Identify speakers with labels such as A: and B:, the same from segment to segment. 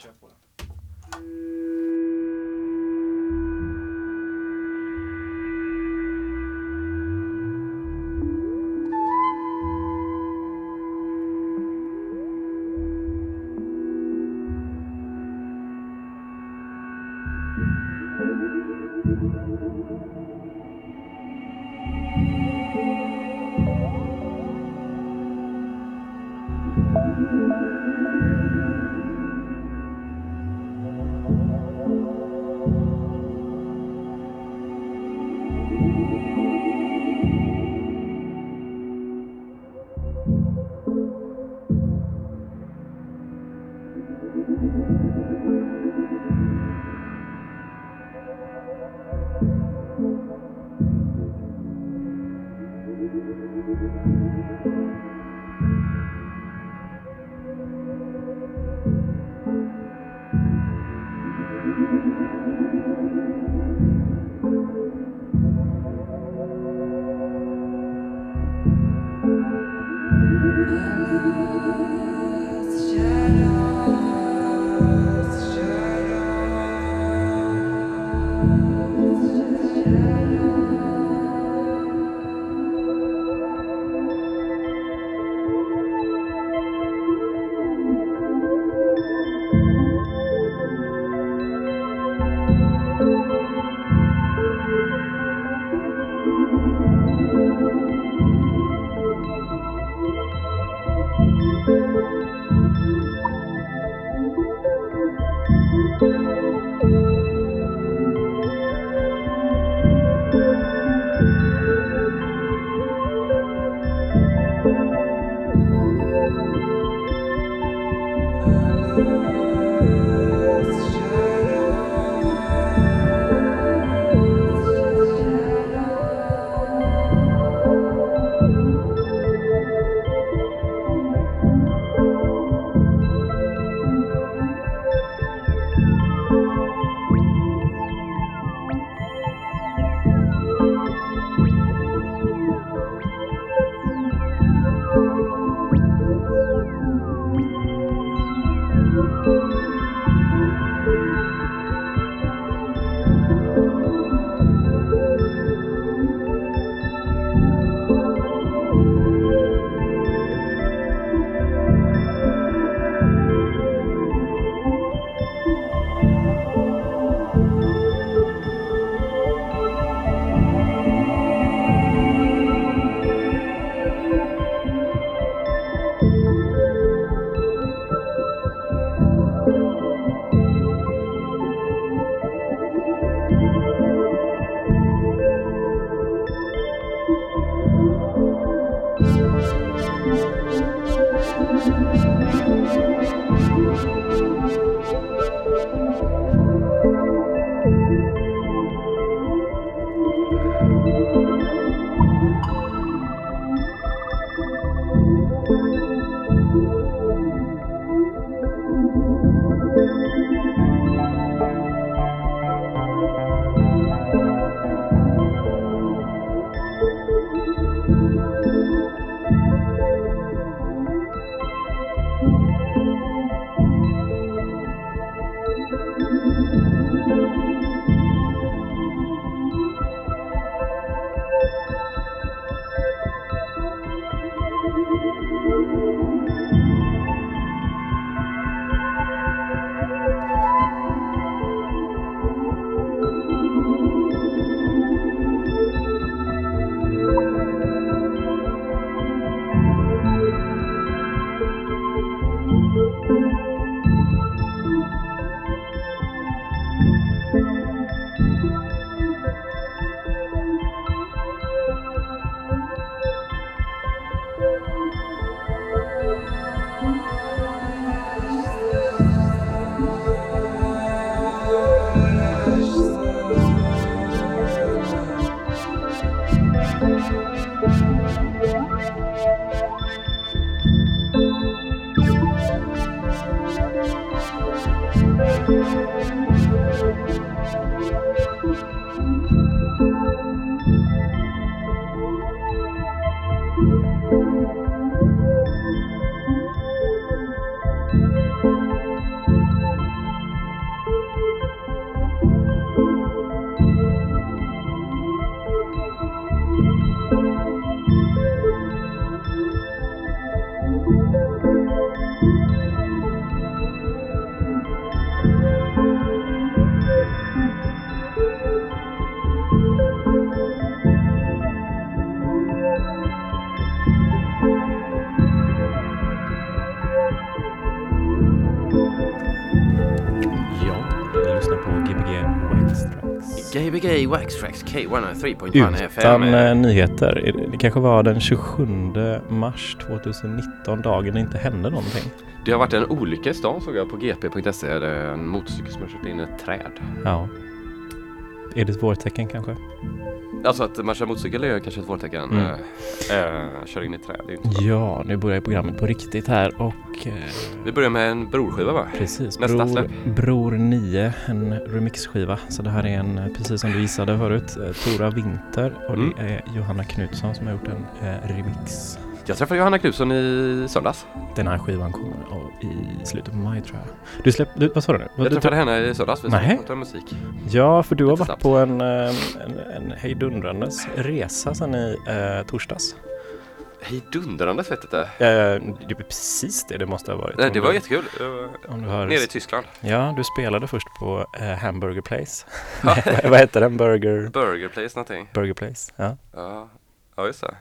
A: Kör
B: Gbg Wax Tracks K103.1
A: Utan
B: FM.
A: eh, nyheter. Det kanske var den 27 mars 2019, dagen det inte hände någonting.
B: Det har varit en olycka i stan såg jag på gp.se. En motorcykel som har kört in i ett träd.
A: Ja. Är det ett vårtecken kanske?
B: Alltså att man kör motorcykel är kanske ett vårtecken.
A: Mm.
B: Eh, kör in i träd, det är inte bra.
A: Ja, nu börjar programmet på riktigt här och eh,
B: Vi börjar med en brorskiva va?
A: precis.
B: Nästa
A: Bror. Bror 9, en remixskiva. Så det här är en, precis som du gissade förut, Tora Winter och
B: Mm.
A: det är Johanna Knutsson som har gjort en eh, remix.
B: Jag träffade Johanna Knutsson i söndags.
A: Den här skivan kommer i slutet på maj tror jag. Du släppte, vad sa du nu? Vad-
B: Jag
A: du
B: träffade henne i söndags. Vi pratade musik.
A: Ja, för du har varit
B: snabbt.
A: på en, en, en hejdundrandes resa sedan i eh, torsdags.
B: Hejdundrandes vet jag inte.
A: Eh, det är precis det det måste ha varit.
B: Nej, det var
A: du-
B: jättekul.
A: Om du har,
B: Nere i Tyskland.
A: Ja, du spelade först på eh, Hamburger Place. Nej, vad heter den? Burger,
B: Burger place någonting.
A: Burger Place? Ja.
B: Ja, ja just det.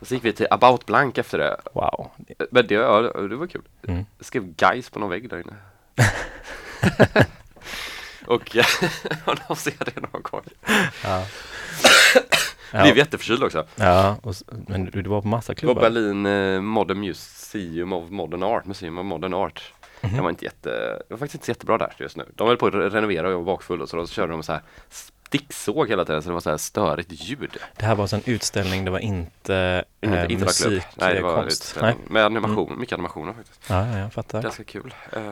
B: Och så gick vi till About Blank efter det.
A: Wow.
B: Men det, ja, det var kul.
A: Mm.
B: Jag skrev guys på någon vägg där inne. och ja, de ser det någon gång.
A: Ja.
B: Blev
A: Ja,
B: jätteförkyld också.
A: ja och, men du, du var på massa
B: Det var
A: klubbar?
B: Berlin eh, Modern Museum of Modern Art, Museum of Modern Art.
A: Mhm.
B: Det var inte jätte, det var faktiskt inte jättebra där just nu. De höll på att re- renovera och jag var bakfull och så då körde de så här sticksåg hela tiden så det var så här störigt ljud.
A: Det här var alltså en utställning, det var inte,
B: Inte,
A: eh,
B: inte
A: musik,
B: Nej, det var
A: konst?
B: utställning. Med animation, mycket animationer faktiskt.
A: Ja, ja, jag fattar.
B: Ganska kul. Eh,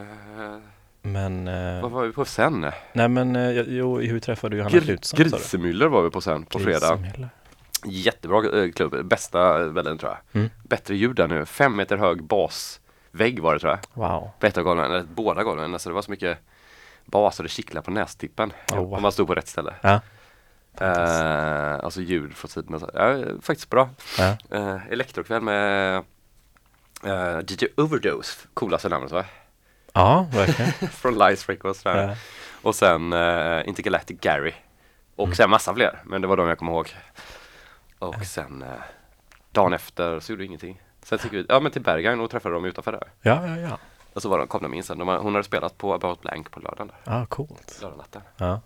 A: Men, eh,
B: vad var vi på sen?
A: nej men, eh, jo, hur träffade du Johanna Knutsson?
B: Grisemüller var vi på sen på fredag. Jättebra eh, klubb, bästa Berlin tror jag.
A: Mm.
B: Bättre ljud där nu, fem meter hög basvägg var det tror jag.
A: Wow.
B: På ett av golven, eller båda golven. Alltså det var så mycket bas och det kittlade på nästippen.
A: Oh, wow.
B: Om man stod på rätt ställe.
A: Ja.
B: Eh, alltså ljud från sidan. Ja, faktiskt bra.
A: Ja.
B: Eh, elektrokväll med eh, DJ Overdose, coolaste namnet va?
A: ja, verkligen.
B: Från Lice Records.
A: Ja.
B: Och sen uh, Intergalactic Gary. Och
A: Mm.
B: sen massa fler, men det var de jag kommer ihåg. Och sen uh, dagen efter så gjorde vi ingenting. Sen gick vi ja, men till Berghain och träffade dem utanför där.
A: Ja, ja, ja.
B: Och så var de, kom de in sen. De, har- hon hade spelat på About Blank på lördagen.
A: Ja, coolt.
B: Lördagnatten.
A: Ja.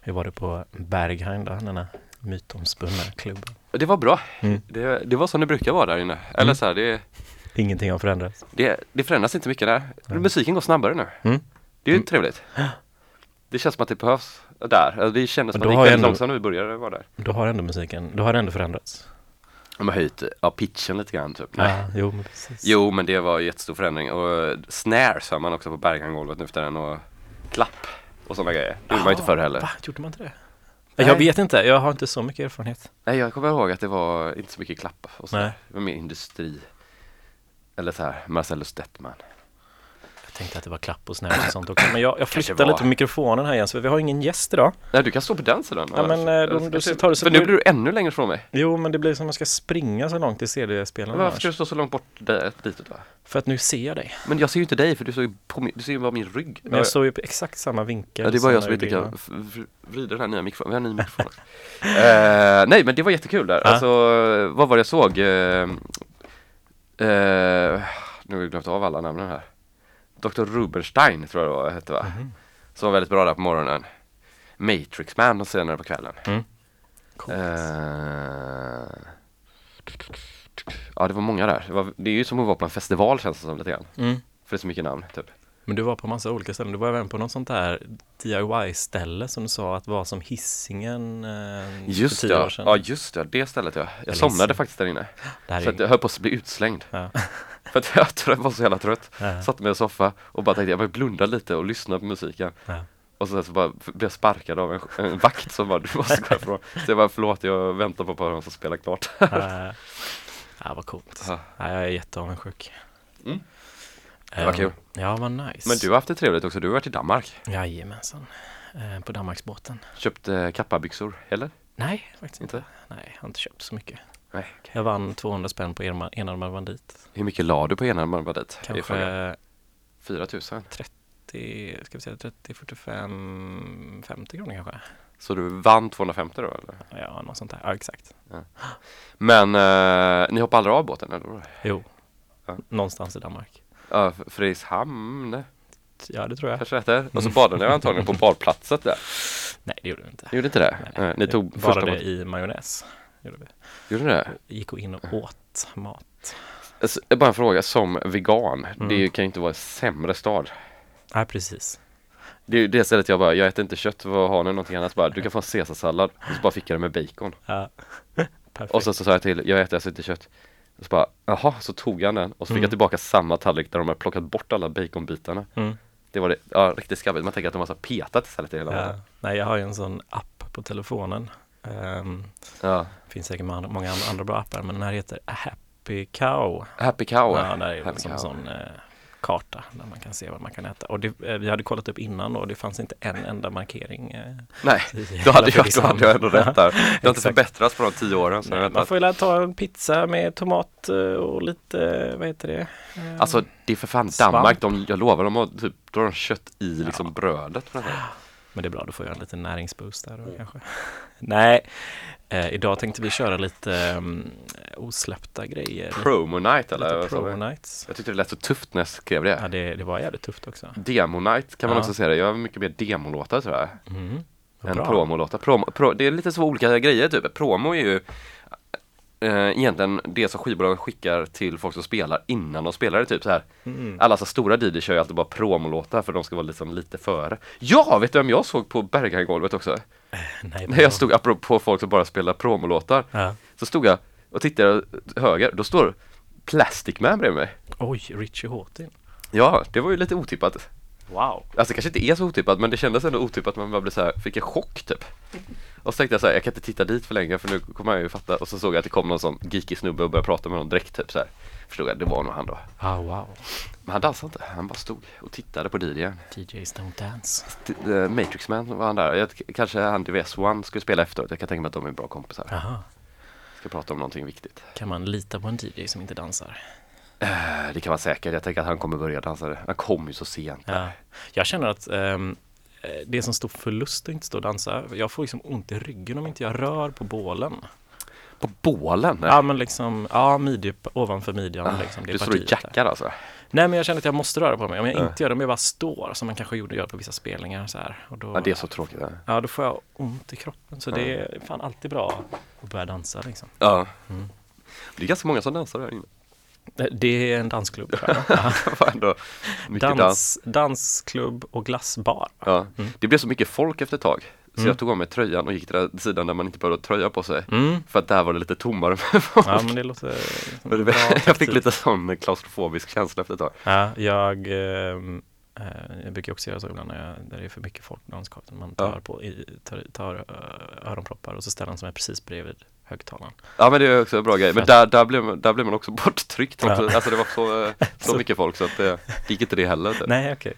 A: Hur var det på Berghain då, den här mytomspunna klubben?
B: Det var bra.
A: Mm.
B: Det, det var som det brukar vara där inne. Eller
A: Mm.
B: så här, det,
A: Ingenting har förändrats.
B: det, det förändras inte mycket där.
A: Mm.
B: Musiken går snabbare nu.
A: Mm.
B: Det är ju
A: Mm.
B: trevligt. Det känns som att det behövs där. Alltså, Det kändes som att det gick väldigt
A: ändå-
B: långsamt när vi började vara där.
A: Då har ändå musiken, då har det ändå förändrats.
B: De har höjt ja, pitchen lite grann typ. Nej.
A: Ja, jo men precis.
B: Jo, men det var jättestor förändring. Och eh, snares hör man också på berghangolvet nu för den och klapp och sådana grejer. Det gjorde man inte förr heller.
A: Va, gjorde man inte det?
B: Nej.
A: Jag vet inte, jag har inte så mycket erfarenhet.
B: Nej, jag kommer ihåg att det var inte så mycket klapp och så.
A: Nej.
B: Det var mer industri. Eller så här, Marcellus Stettman.
A: Jag tänkte att det var klapp och snärt och sånt också. Men jag, jag flyttar lite på mikrofonen här igen, så vi har ingen gäst idag.
B: Nej, du kan stå på den sidan.
A: Ja, men, eh, då- då tar du så-
B: För nu blir du ännu längre från mig.
A: Jo, men det blir som att jag ska springa så långt till CD-spelaren
B: Varför ska du stå så långt bort där, ditåt va?
A: För att nu ser jag dig.
B: Men jag ser ju inte dig för du, står ju på min, du ser ju bara min rygg.
A: Men jag står ju på exakt samma vinkel.
B: Ja, det är bara jag som inte kan vrida den här nya mikrofonen. Vi har en ny mikrofon. Eh, nej, men det var jättekul där.
A: Ja.
B: Alltså, vad var det jag såg? Uh, nu har jag glömt av alla namnen här. Dr. Rubenstein tror jag det var, hette va?
A: Mhm.
B: Som var väldigt bra där på morgonen. Matrix Man och senare på kvällen.
A: Mm. Coolt.
B: Eh, ja, det var många där. Det, var, det är ju som att vara på en festival känns det som lite grann.
A: Mm.
B: För det är så mycket namn, typ.
A: Men du var på massa olika ställen. Du var även på något sånt där DIY-ställe som du sa att var som hissingen eh,
B: Just
A: för tio
B: ja,
A: år sedan.
B: ja just ja, det stället ja. Jag
A: Eller
B: somnade
A: Hisingen.
B: faktiskt där inne.
A: det här
B: Så
A: är
B: att jag höll på att bli utslängd.
A: ja.
B: För att jag var så jävla trött.
A: Ja.
B: Satte mig i soffa och bara tänkte jag vill blunda lite och lyssna på musiken.
A: Ja.
B: Och så, så bara blev jag sparkad av en, en vakt som bara du måste gå härifrån. Så jag bara förlåt jag väntar på att de ska spela klart.
A: Ja, vad coolt.
B: Ja,
A: jag är jätteavundsjuk.
B: Mm. Det var
A: Eh,
B: kul.
A: Ja, vad nice.
B: Men du har haft det trevligt också, du har varit i Danmark.
A: Jajamensan. Eh, på Danmarksbåten.
B: Köpt eh, kappabyxor, eller?
A: Nej, faktiskt inte.
B: Inte?
A: Nej, jag har inte köpt så mycket.
B: Nej.
A: Jag vann 200 spänn på enarmad bandit.
B: Hur mycket la du på enarmad bandit?
A: Kanske
B: 4 000.
A: 30, ska vi säga 30, 45, 50 kronor kanske.
B: Så du vann 250 då eller?
A: Ja, något sånt där. Ja, exakt.
B: Men eh, ni hoppade aldrig av båten eller?
A: Jo,
B: Ja.
A: någonstans i Danmark.
B: Ja, Fredrikshamn
A: Ja, det tror jag.
B: kanske heter. Och så badade ni antagligen på badplatsen där.
A: Nej, det gjorde vi inte.
B: Ni gjorde inte det?
A: Nej,
B: Eh, Ni tog första mat-
A: i majonnäs. Gjorde vi.
B: Gjorde ni det?
A: Gick och in och åt mat.
B: Alltså, Bara en fråga, som vegan,
A: Mm.
B: det kan ju inte vara en sämre stad.
A: Nej, precis.
B: Det är ju det stället jag bara, jag äter inte kött, vad har ni någonting annat? Bara, du kan få en caesarsallad, och så bara fick jag det med bacon.
A: Ja. Perfekt.
B: Och så, så sa jag till, jag äter alltså inte kött. Och så bara, jaha, så tog han den och så fick
A: Mm.
B: jag tillbaka samma tallrik där de hade plockat bort alla baconbitarna.
A: Mm.
B: Det var det, ja riktigt skabbigt. Man tänker att de har så petat istället i hela
A: Ja. Nej, jag har ju en sån app på telefonen. Um,
B: ja.
A: finns säkert många många andra bra appar, men den här heter Happy Cow.
B: Happy cow.
A: Ja, där är det
B: Happy
A: som
B: cow.
A: sån eh, karta där man kan se vad man kan äta. Och det, eh, vi hade kollat upp innan och det fanns inte en enda markering. Eh,
B: Nej, då hade, jag, då hade jag ändå rätt där. Det har inte
A: Exakt.
B: förbättrats på de tio åren. Så
A: Nej, man
B: att,
A: får ju ta en pizza med tomat eh, och lite, vad heter det?
B: Alltså det är för fan
A: Svamp.
B: Danmark, de, jag lovar, de har typ, då har de kött i liksom
A: Ja.
B: brödet.
A: Men det är bra, då får jag en liten näringsboost där då kanske. Nej, eh, idag tänkte vi köra lite um, osläppta grejer.
B: Promo night eller?
A: lite promo nights.
B: Jag tyckte det lät så tufft när jag skrev det.
A: Ja, det, det var jävligt tufft också.
B: Demo night kan man
A: Ja.
B: också säga det. Jag har mycket mer demolåtar tror jag.
A: Mm.
B: Än promolåtar. Promo, pro, det är lite så olika grejer typ. Promo är ju eh, egentligen det som skivbolagen skickar till folk som spelar innan de spelar det typ så här.
A: Mm.
B: Alla så stora DJ kör ju alltid bara promolåtar för de ska vara liksom lite före. Ja, vet du vem jag såg på Berghain-golvet också?
A: Nej,
B: När jag stod, apropå folk som bara spelar promolåtar,
A: Ja.
B: så stod jag och tittade höger, då står Plastic Man bredvid mig.
A: Oj, Richie Hawtin.
B: Ja, det var ju lite otippat.
A: Wow.
B: Alltså det kanske inte är så otippat men det kändes ändå otippat man bara blev så här, fick en chock typ Och så tänkte jag så här, jag kan inte titta dit för länge för nu kommer jag ju fatta Och så såg jag att det kom någon sån geekig snubbe och började prata med någon direkt typ så här Förstod jag, det var nog han då
A: Ah, wow.
B: Men han dansade inte, han bara stod och tittade på DJn
A: DJs don't dance.
B: T- eh, Matrix Man var han där, jag, kanske han DVS One skulle spela efteråt Jag kan tänka mig att de är bra kompisar
A: Aha.
B: Ska prata om någonting viktigt
A: Kan man lita på en DJ som inte dansar?
B: Eh, Det kan vara säkert, jag tänker att han kommer börja dansa Han kom ju så sent
A: Ja. Jag känner att eh, det är som stor förlust att inte stå och dansa. Jag får liksom ont i ryggen om inte jag rör på bålen.
B: På bålen?
A: Ja men liksom, ja midje ovanför midjan
B: Ah,
A: liksom. Det
B: du står och
A: där.
B: jackar alltså?
A: Nej men jag känner att jag måste röra på mig. Om jag
B: Ja.
A: inte gör det, om jag bara står som man kanske gjorde gör på vissa spelningar så här. Och då,
B: Ja, det är så tråkigt ja.
A: ja, då får jag ont i kroppen. Så det är fan alltid bra att börja dansa liksom.
B: ja.
A: Mm.
B: Det är ganska många som dansar där inne
A: Det- Det är en dansklubb.
B: ändå dans.
A: Dans, dansklubb och glassbar.
B: Ja.
A: Mm.
B: Det blev så mycket folk efter ett tag. Så
A: Mm.
B: jag tog av mig tröjan och gick till den sidan där man inte behövde tröja på sig.
A: Mm.
B: För att där var det lite tommare med folk.
A: Ja men det låter som
B: Men
A: en
B: det-
A: bra
B: jag fick lite sån klaustrofobisk känsla efter ett tag.
A: Ja, jag, ehm, eh, jag brukar också göra så ibland när, jag, när det är för mycket folk. Man tar,
B: Ja.
A: på, tar, tar öronproppar och så ställer man sig precis bredvid högtalaren.
B: Ja men det är också en bra grej. Men där, där, blev, där blev man också borttryckt.
A: Ja.
B: Alltså det var så, så,
A: Så-
B: mycket folk så att det, det gick inte det heller. Typ.
A: Nej, okej.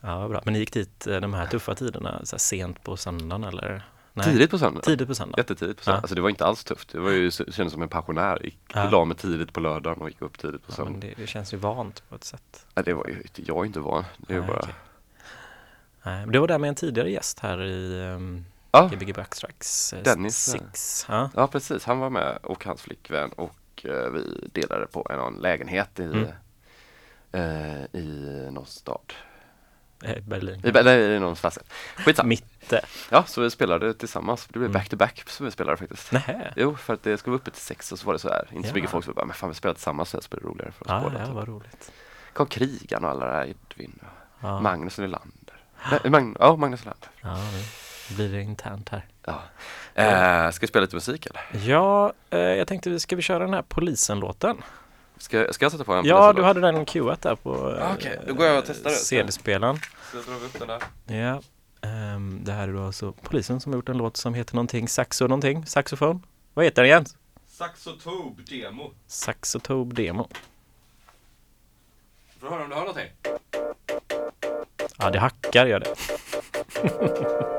A: Ja, vad bra. Men ni gick dit eh, de här tuffa tiderna, så sent på söndagen eller? Nej.
B: Tidigt på söndag.
A: Tidigt på söndag?
B: Jättetidigt på söndag.
A: Ja.
B: Alltså det var inte alls tufft. Det var ju, det kändes som en pensionär. Gick,
A: Ja.
B: La mig tidigt på lördagen och gick upp tidigt på
A: Ja,
B: söndag.
A: men det, det känns ju vant på ett sätt.
B: Nej, det var ju, jag är inte van. Det är
A: Nej,
B: bara...
A: okej. Nej, men det var där med en tidigare gäst här i um,
B: Ja,
A: Gbg Backstracks. eh,
B: Dennis.
A: Six. Ja.
B: ja, precis. Han var med och hans flickvän och eh, vi delade på en, en lägenhet i,
A: Mm.
B: eh, i någon stad.
A: eh, Berlin.
B: I, eller i någon stadsdel. Skitsamma.
A: Mitte.
B: Ja, så vi spelade tillsammans. Det blev
A: Mm.
B: back to back som vi spelade faktiskt.
A: Nähä.
B: Jo, för att det skulle vara uppe till sex och så var det så här. Inte så
A: Ja.
B: mycket folk som bara, men fan vi spelar tillsammans så blir det roligare för oss
A: Ja,
B: båda.
A: ja,
B: typ.
A: vad roligt.
B: Kom Krigan och alla där, Edvin
A: Ja.
B: Magnus Nylander. Nej, Mag ja, Magnus Nylander.
A: Nu blir det internt här.
B: Ja. Eh, ska vi spela lite musik eller?
A: Ja, eh, jag tänkte, ska vi köra den här polisen-låten?
B: Ska, ska jag sätta på en
A: Ja, du hade den cueat där på eh,
B: Ah, okej. Då går jag och testar.
A: CD-spelaren.
B: Så drar vi upp den där.
A: Ja, ehm, det här är då alltså polisen som har gjort en låt som heter någonting, saxo någonting, saxofon. Vad heter den igen?
B: Saxotobe demo.
A: Saxotobe Demo.
B: Får du höra om du hör någonting?
A: Ja, det hackar gör det.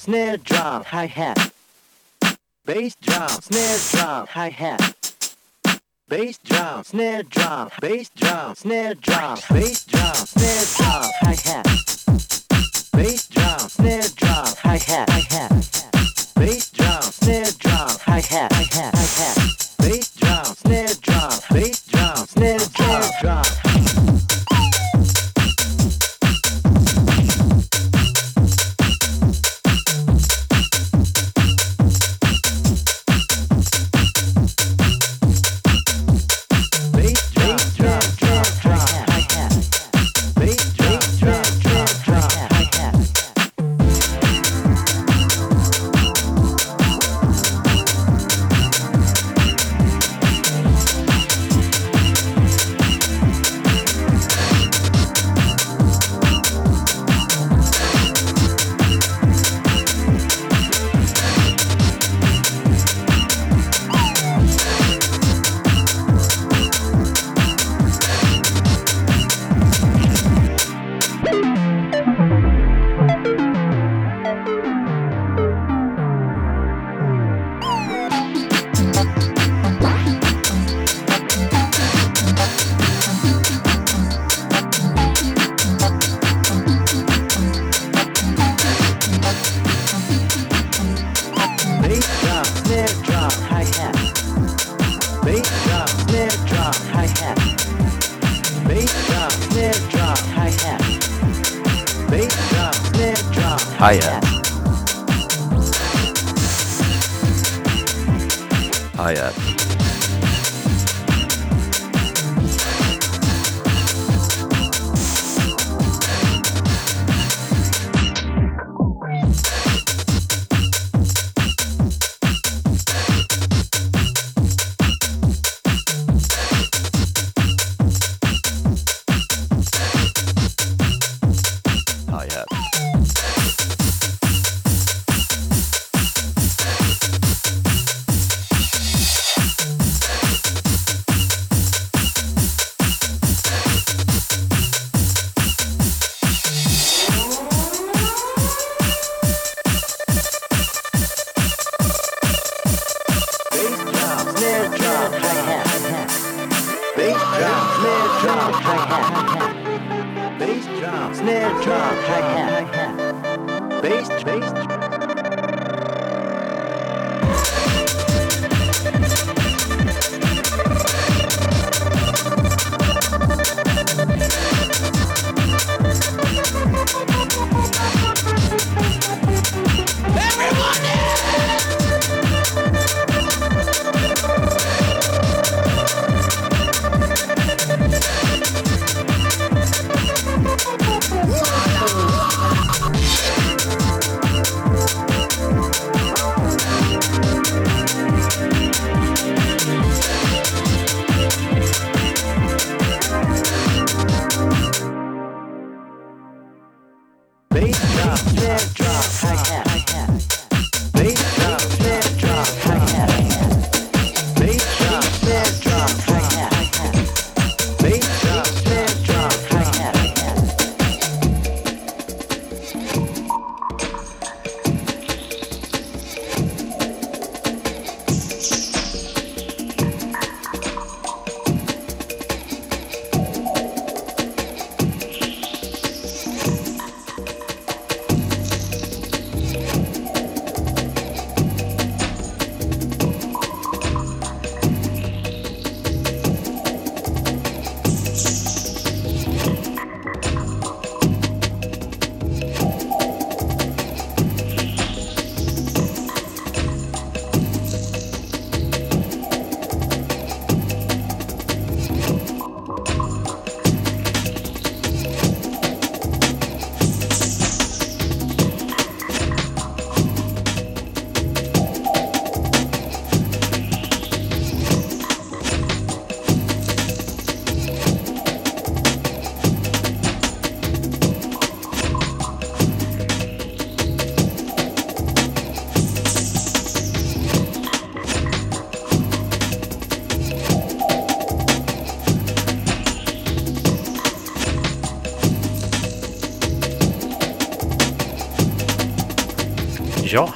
B: snare drum, hi-hat. Bass drum, snare drum,
C: hi-hat.
B: Bass drum, snare drum, bass drum, snare drum, bass drum, snare drum,
A: hi-hat.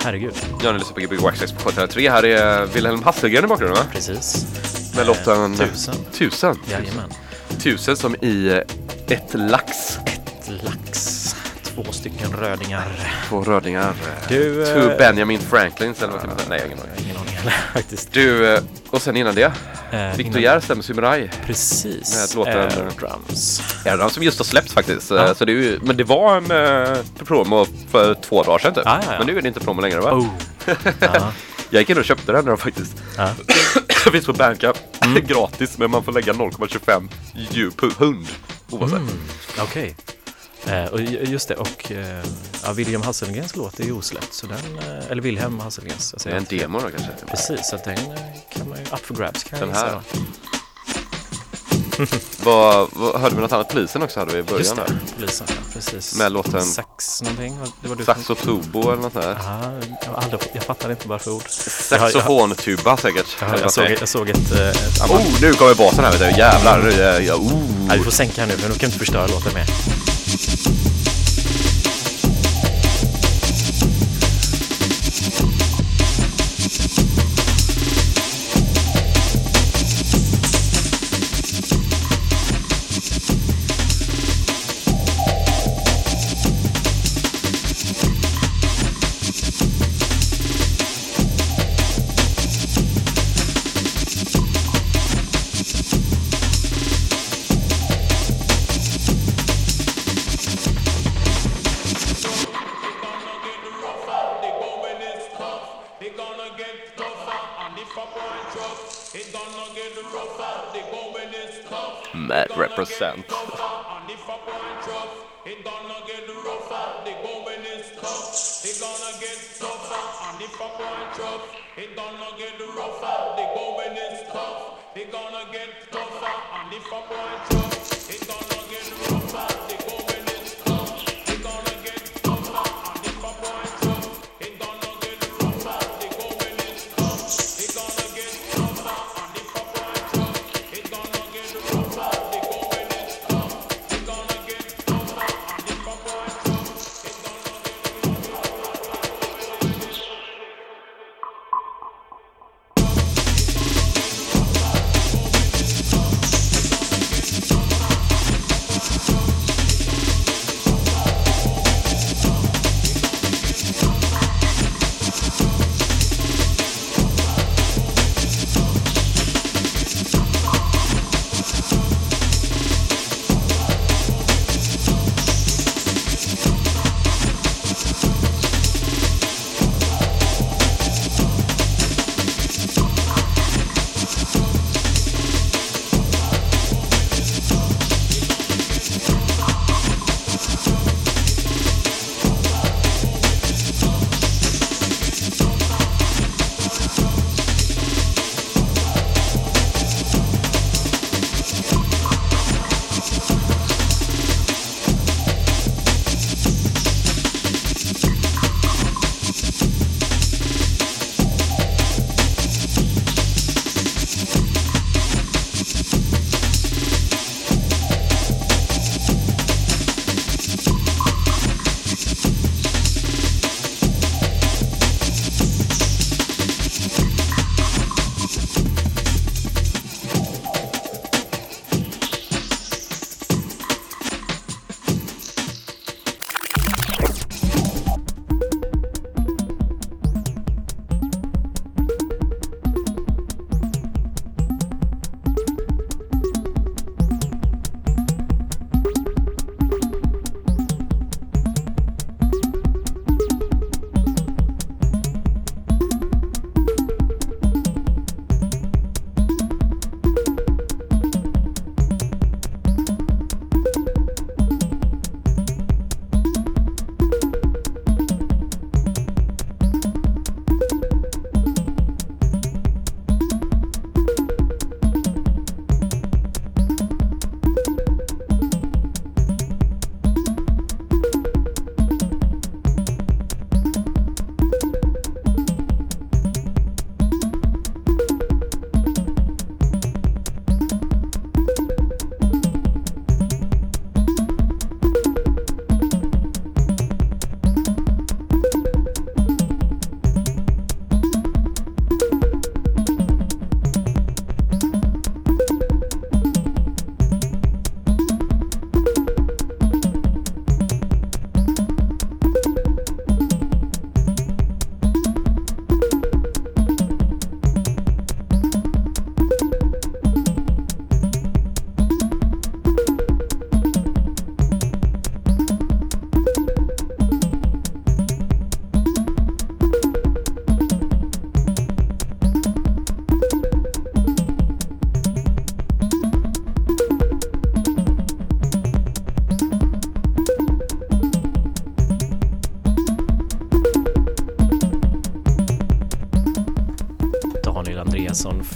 A: Herregud.
B: Ja, ni lyssnar på Gbg Waxxax på K303. Här är Wilhelm Hasselgren i bakgrunden va?
A: Precis.
B: Med
A: Eh,
B: lotten
A: Tusen.
B: Tusen.
A: Jajamän.
B: Tusen som i eh, ett lax.
A: Ett lax. Två stycken rödingar.
B: Två rödingar.
A: Du... eh,
B: Two Benjamin Franklins eller vad kan man säga? Nej, jag har ingen aning.
A: Ingen aning heller faktiskt.
B: Du, eh, och sen innan det,
A: Eh,
B: Victor med Samurai.
A: Precis.
B: med låten-
A: Eh, drums.
B: De som just har släppts faktiskt.
A: Ja.
B: Så det är ju, men det var en eh, promo för två dagar sedan typ.
A: Ja, ja, ja.
B: Men nu är det inte promo längre va?
A: Oh. ja.
B: Jag gick in och köpte den då faktiskt. Det finns på Bandcamp.
A: Mm.
B: Gratis men man får lägga 0,25 ju på hund. Oavsett.
A: Mm. Okej. Eh, och ju- just det, och eh, ja, William Hasselgrens låt är ju osläppt. Så den, eh, eller Wilhelm Hasselgrens. Jag
B: Det är en demo då kanske.
A: Precis, så den eh, kan man ju, up for grabs kan
B: Den
A: jag
B: här. Vad, vad, hörde vi något annat? Polisen också hade vi i början
A: Just
B: där.
A: det, polisen, ja, precis.
B: Med låten-
A: Sax någonting. Det var du som-
B: Saxo Tubo eller något sånt där.
A: Ja, jag, aldrig, jag fattar inte bara för ord. Jag jag
B: Saxofontuba säkert.
A: Jag, jag,
B: vad
A: såg, jag såg ett, eh, ett.
B: Oh, nu kommer basen här vet du. Jävlar. Nu är jag, oh.
A: Nej, vi får sänka här nu, för nu kan vi inte förstöra låten mer.
D: thank
A: you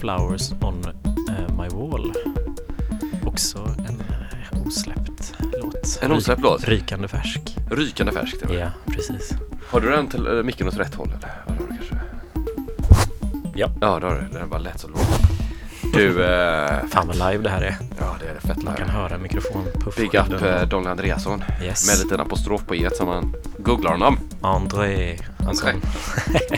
A: Flowers on eh, My Wall. Också en eh, osläppt låt.
B: En osläppt låt?
A: Rykande färsk.
B: Rykande färskt.
A: Ja,
B: Ja.
A: precis.
B: Har du den till äh, micken åt rätt håll eller? Ja, det har du kanske.
A: Ja.
B: Ja, det har du. Den bara lät så lågt. Du, eh,
A: Fan vad live det här är.
B: ja det är det fett
A: Man kan
B: live.
A: höra mikrofonpuff.
B: Big up eh, Daniel Andreasson.
A: Yes.
B: Med en liten apostrof på e som man googlar honom.
A: André.
B: André.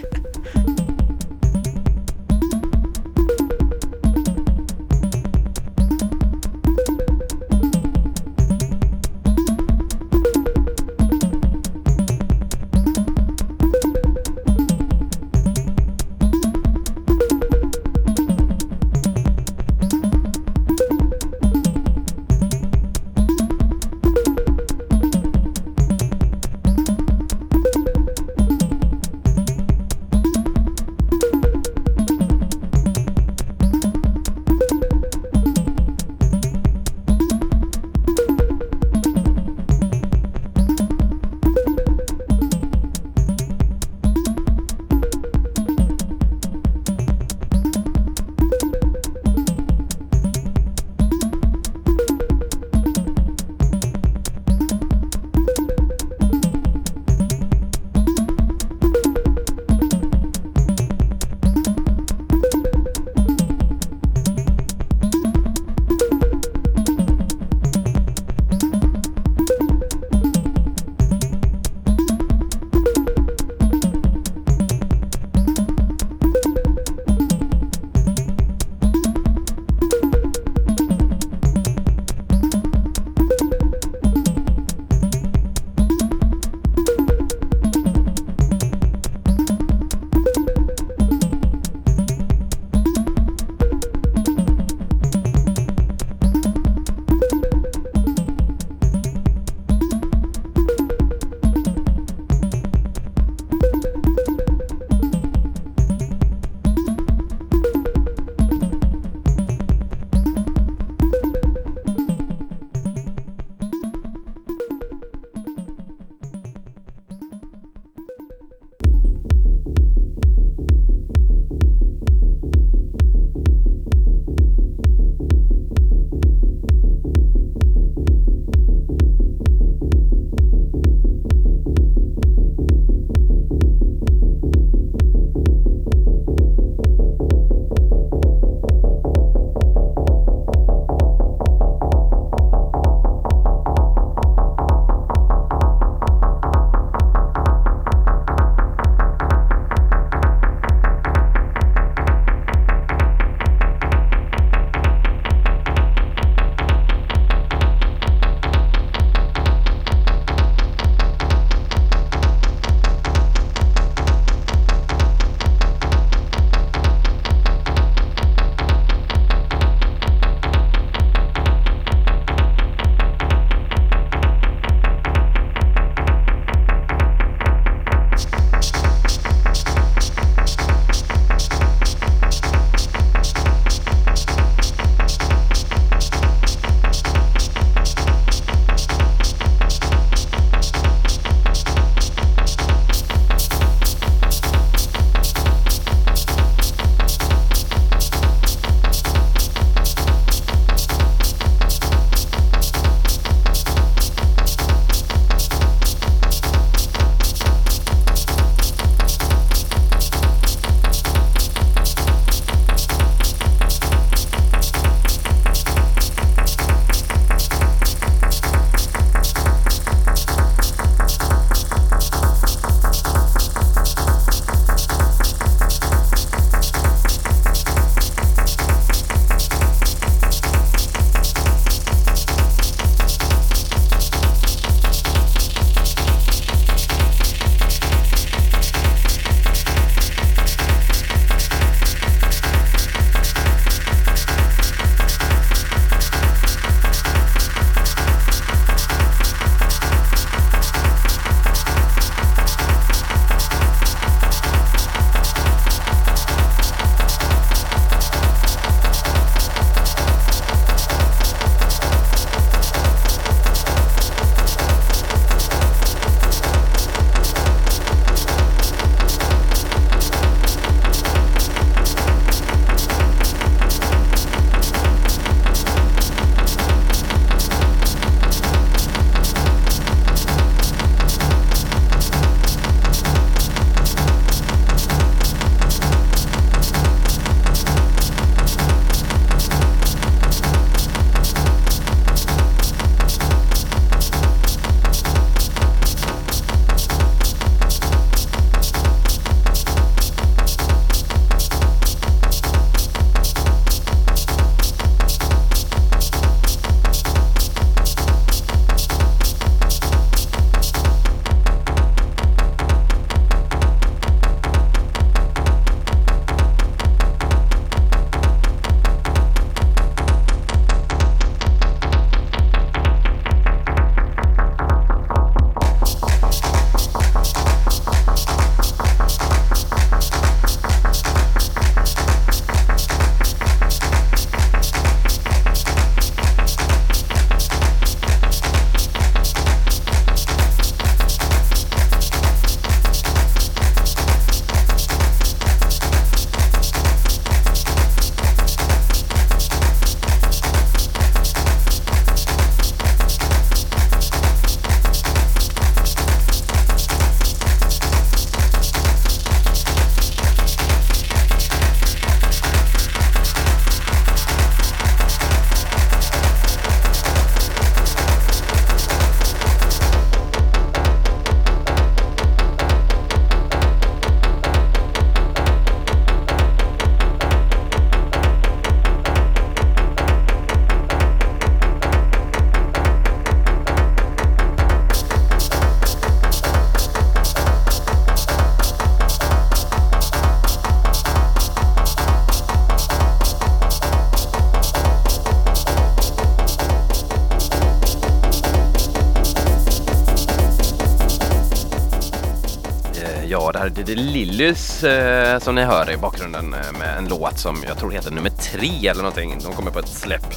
B: Här är Lillys eh, som ni hör i bakgrunden eh, med en låt som jag tror heter nummer tre eller någonting. De kommer på ett släpp.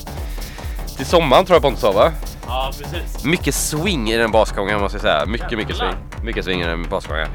B: Till sommaren tror jag Pontus sa va?
A: Ja, precis.
B: Mycket swing i den basgången måste jag säga. Mycket, mycket swing. Mycket swing i den basgången.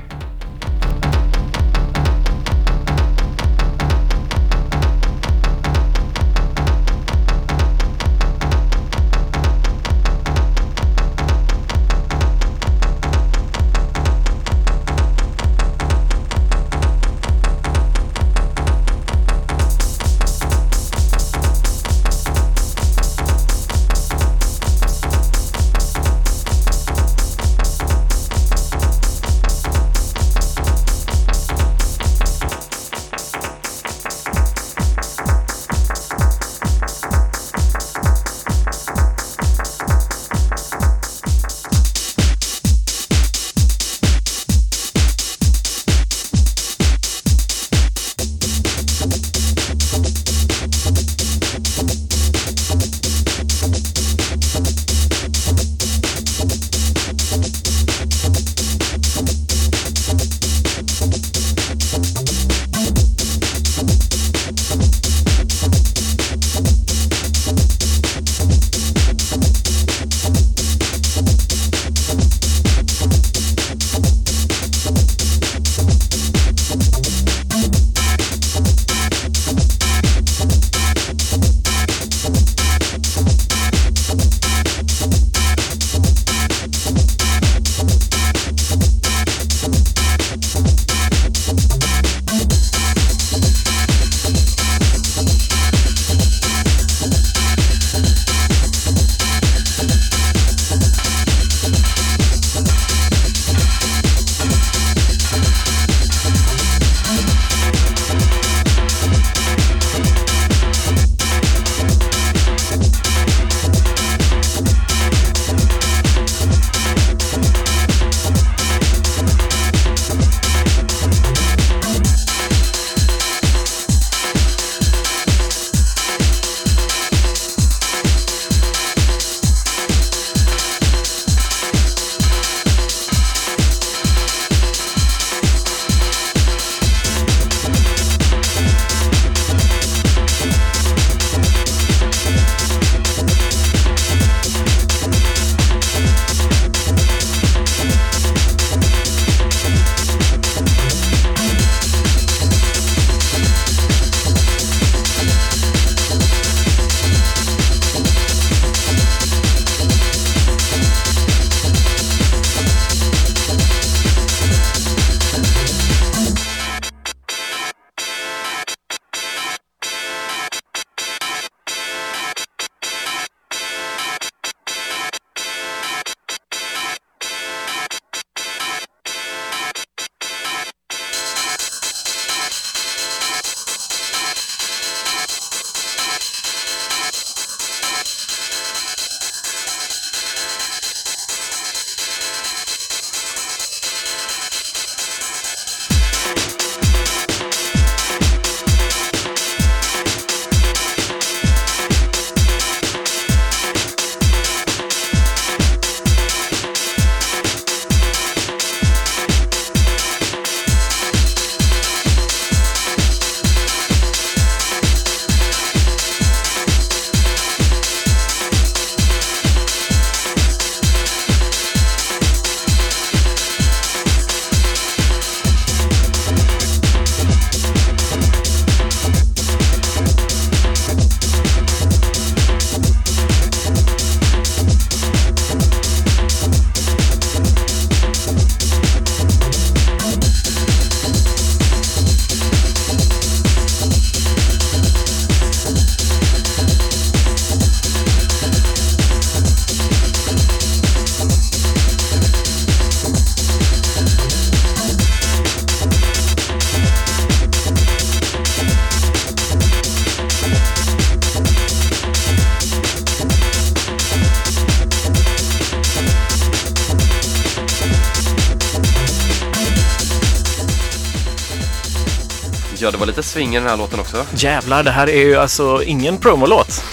B: I den här låten också.
A: Jävlar, det här är ju alltså ingen promolåt.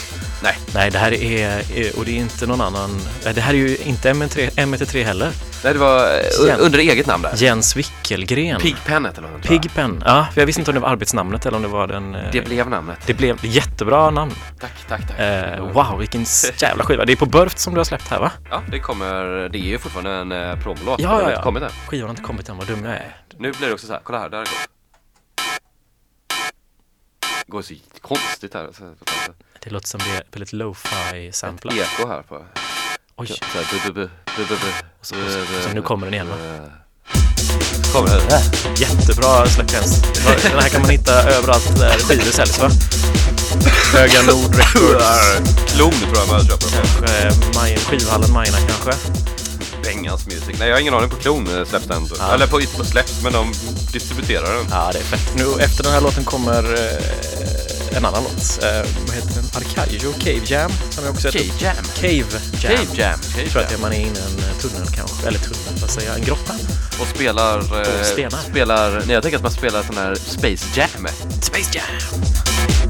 B: Nej.
A: Nej, det här är, och det är inte någon annan, det här är ju inte M3, M3 heller.
B: Nej, det var eh,
A: Jens.
B: under eget namn där.
A: Jens Wickelgren.
B: Pigpen hette jag.
A: Pigpen. Ja, för jag visste inte om det var arbetsnamnet eller om det var den... eh,
B: Det blev namnet.
A: det blev jättebra namn.
B: Tack, tack, tack.
A: Eh, wow, vilken jävla skiva. Det är på Burft som du har släppt här va?
B: Ja, det kommer, det är ju fortfarande en eh, promolåt.
A: Ja, ja, ja. Skivan har inte kommit än, vad dum jag är.
B: Nu blir det också så här, kolla här, där. Det går så konstigt här.
A: Det låter som det är väldigt lo-fi
B: ett
A: samplat.
B: eko här på.
A: Oj,
B: Så här, bu, bu, bu,
A: så- så nu kommer den igen, va?
B: Så kommer den.
A: jättebra släpp Jens. Den här kan man hitta överallt där skivor säljs va? Höga Nord Records.
B: Klon tror jag man köper.
A: Kanske Maj- skivhallen Majorna kanske.
B: Bengans Music. Nej, jag har ingen aning på Klon eh, släpps den.
A: Ja.
B: Eller på, inte på släpps, men de distribuerar den.
A: Ja, det är fett. Nu efter den här låten kommer eh, en annan låt. Eh, vad heter den? Arcaggio Cave Jam. Som jag också heter.
B: Jam.
A: Cave Jam.
B: Cave Jam. Cave
A: Jag tror att man är inne i en eh, tunnel kanske. Eller tunnel, vad säger jag? En grotta.
B: Och spelar... Eh,
A: stenar.
B: spelar... Nej, jag tänker att man spelar sån här Space Jam.
A: Space Jam!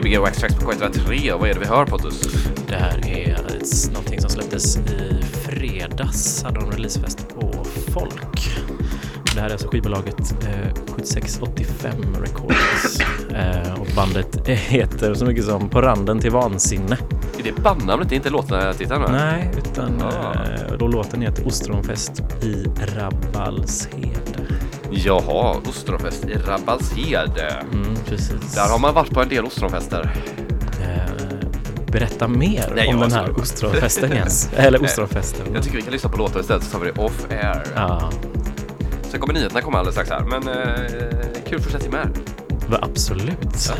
B: Tracks på K103. Vad är det vi hör Pontus?
A: Det här är ett, någonting som släpptes i fredags. Hade de releasefest på Folk. Det här är alltså skivbolaget eh, 7685 Records. Eh, och bandet heter så mycket som På randen till vansinne.
B: Är det bandnamnet? Det är inte låttiteln?
A: Nej, utan
B: Ah.
A: eh, då låten heter Ostronfest i Rabbalshede.
B: Jaha, ostronfest i Rabbalshed.
A: Mm, precis.
B: Där har man varit på en del ostronfester.
A: Eh, berätta mer
B: Nej,
A: om den här ostronfesten Jens. Eller ostronfesten.
B: Jag tycker vi kan lyssna på låtar istället så tar vi det off air.
A: Ja,
B: Sen kommer nyheterna komma alldeles strax här. Men eh, kul fortsättning med.
A: absolut.
B: Ja.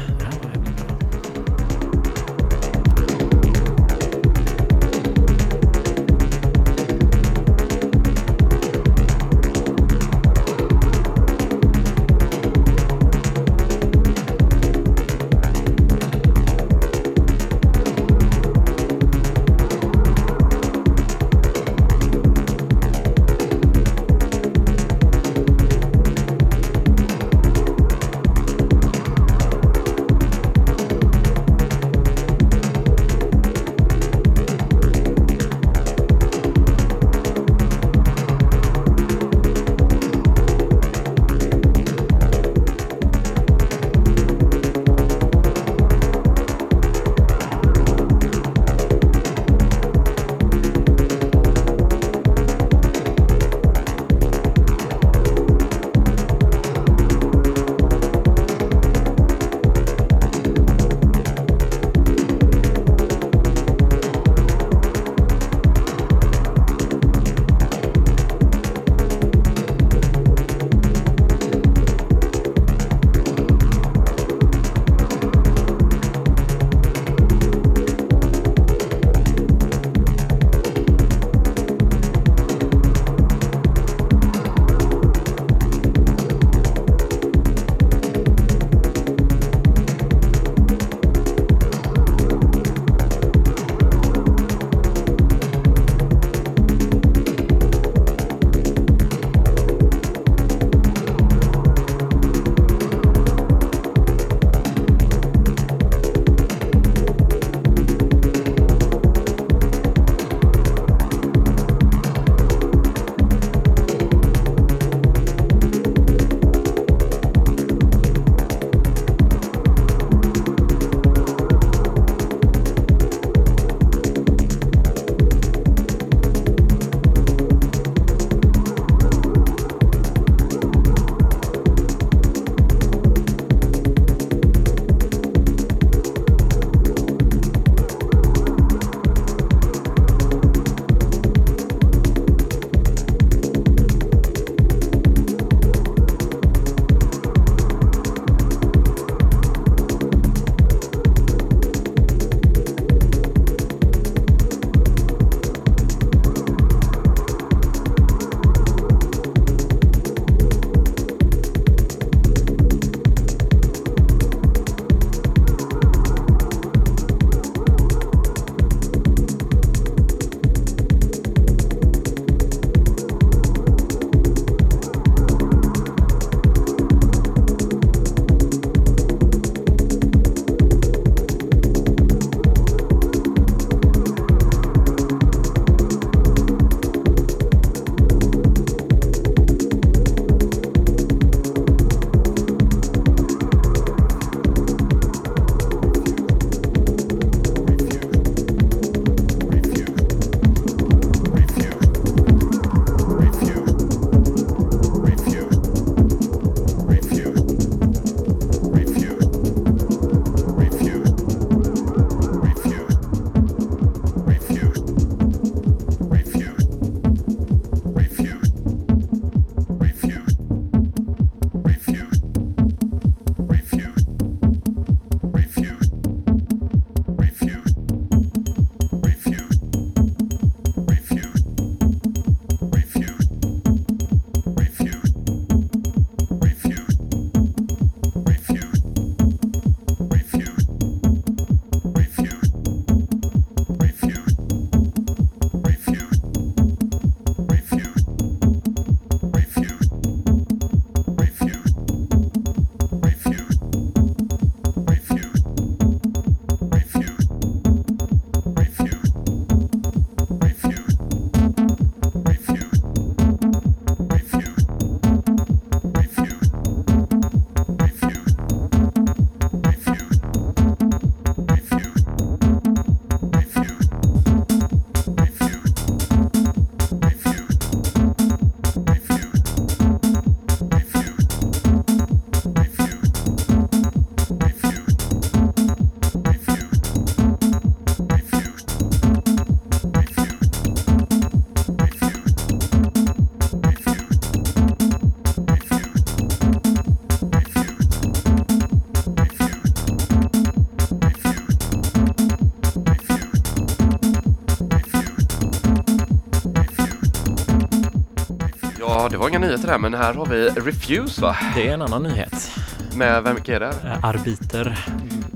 B: Ja, det var inga nyheter här, men här har vi Refuse va?
A: Det är en annan nyhet.
B: Med vem är det?
A: Eh, Arbiter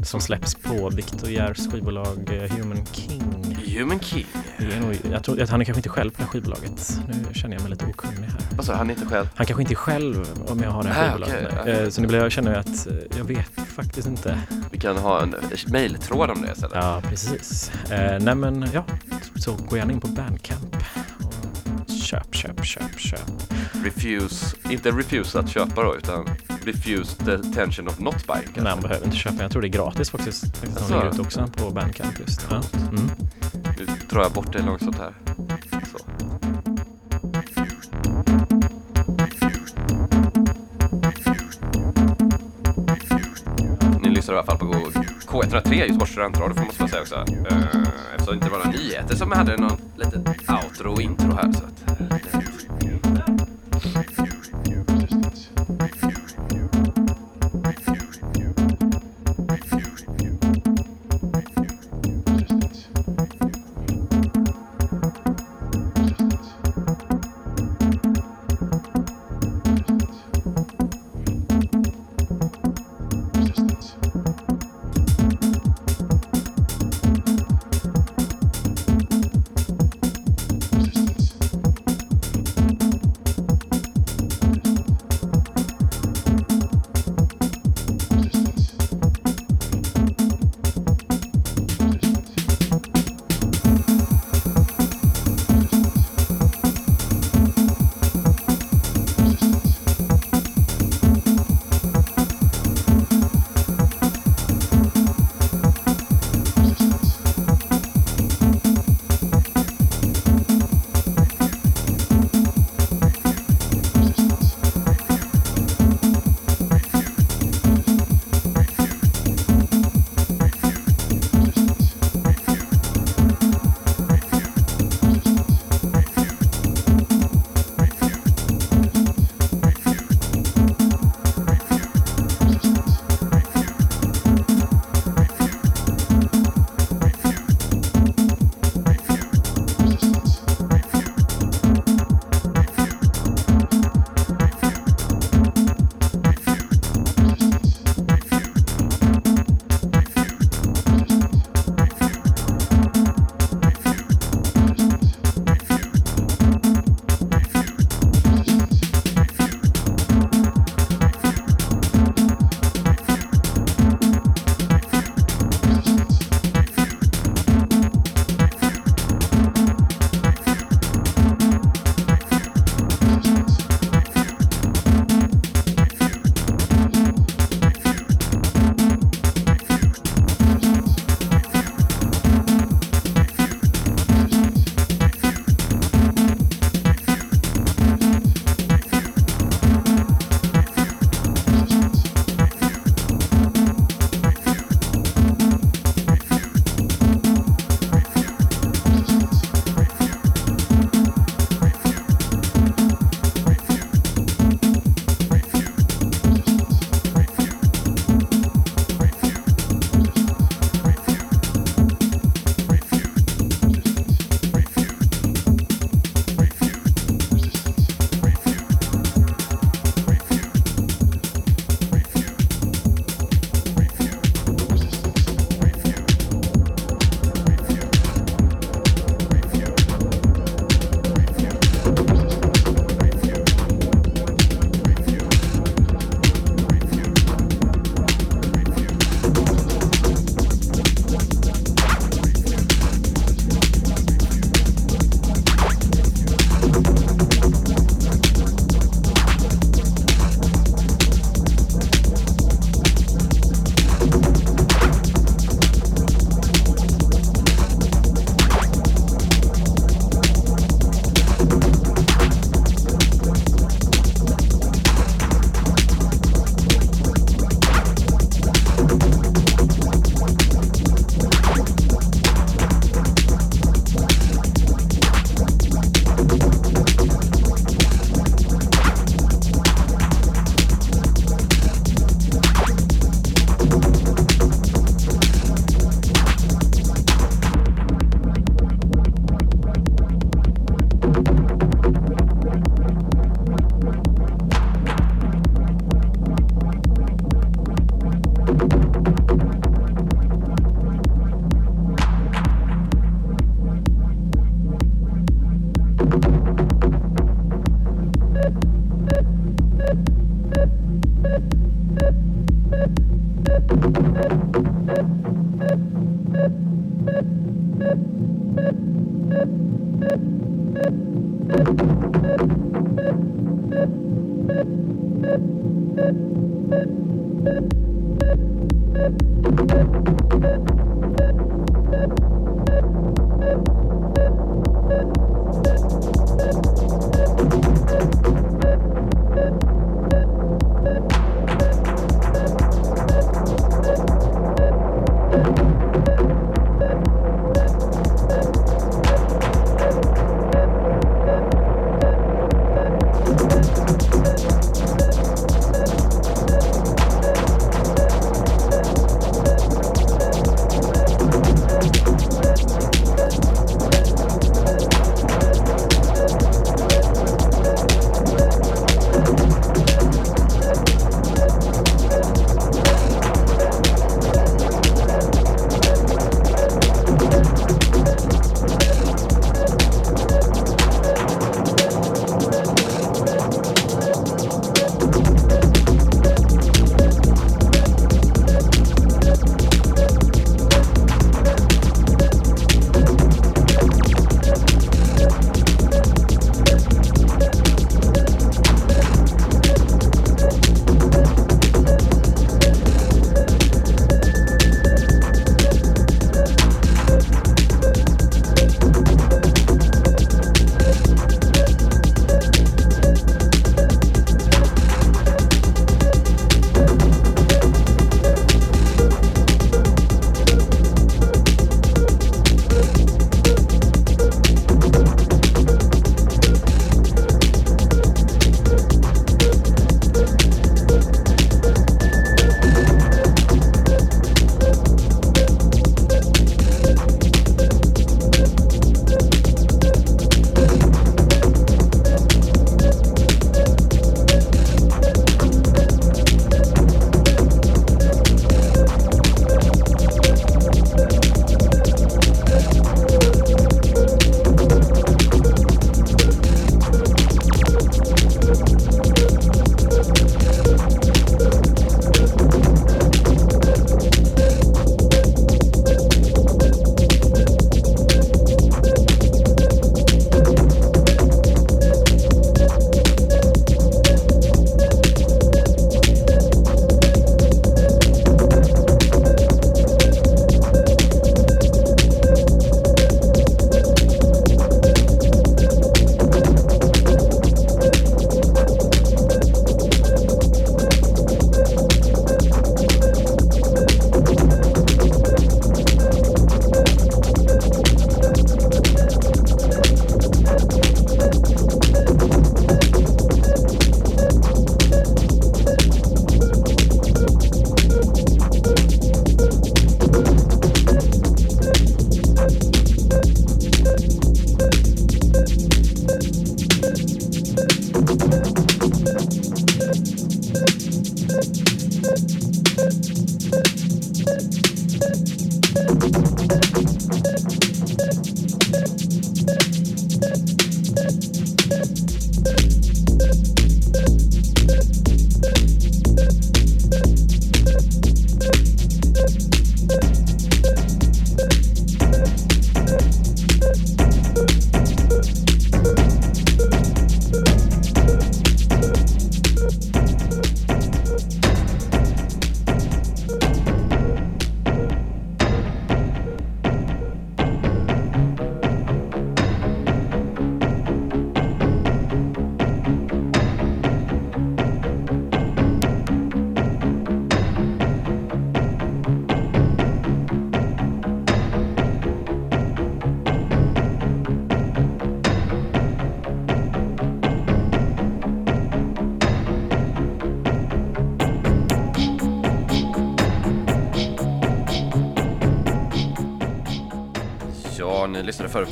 A: som släpps på Victor Järvs skivbolag eh, Human King.
B: Human King.
A: Det är nog, jag tror han är kanske inte själv på det här skivbolaget. Nu känner jag mig lite okunnig här.
B: Alltså, han är inte själv.
A: Han kanske inte är själv om jag har det här
B: Nej,
A: skivbolaget. nej.
B: ja.
A: Eh, Så nu blir jag, känner jag att jag vet faktiskt inte.
B: Vi kan ha en mejltråd om det istället.
A: Ja, precis. Eh, nej men ja, så gå gärna in på Bandcamp. Och köp, köp, köp, köp.
B: Refuse, inte refuse att köpa då, utan refuse the tension of not buying.
A: Nej, man behöver inte köpa. Jag tror det är gratis faktiskt. faktiskt de
B: Alltså?
A: ligger ute också på Bandcamp just. Ja. Mm.
B: Nu drar jag bort det långsamt här. Så. Ni lyssnar i alla fall på K103 Göteborgs studentradio får man säga också. Uh, eftersom det inte var några nyheter som hade någon liten outro och intro här. Så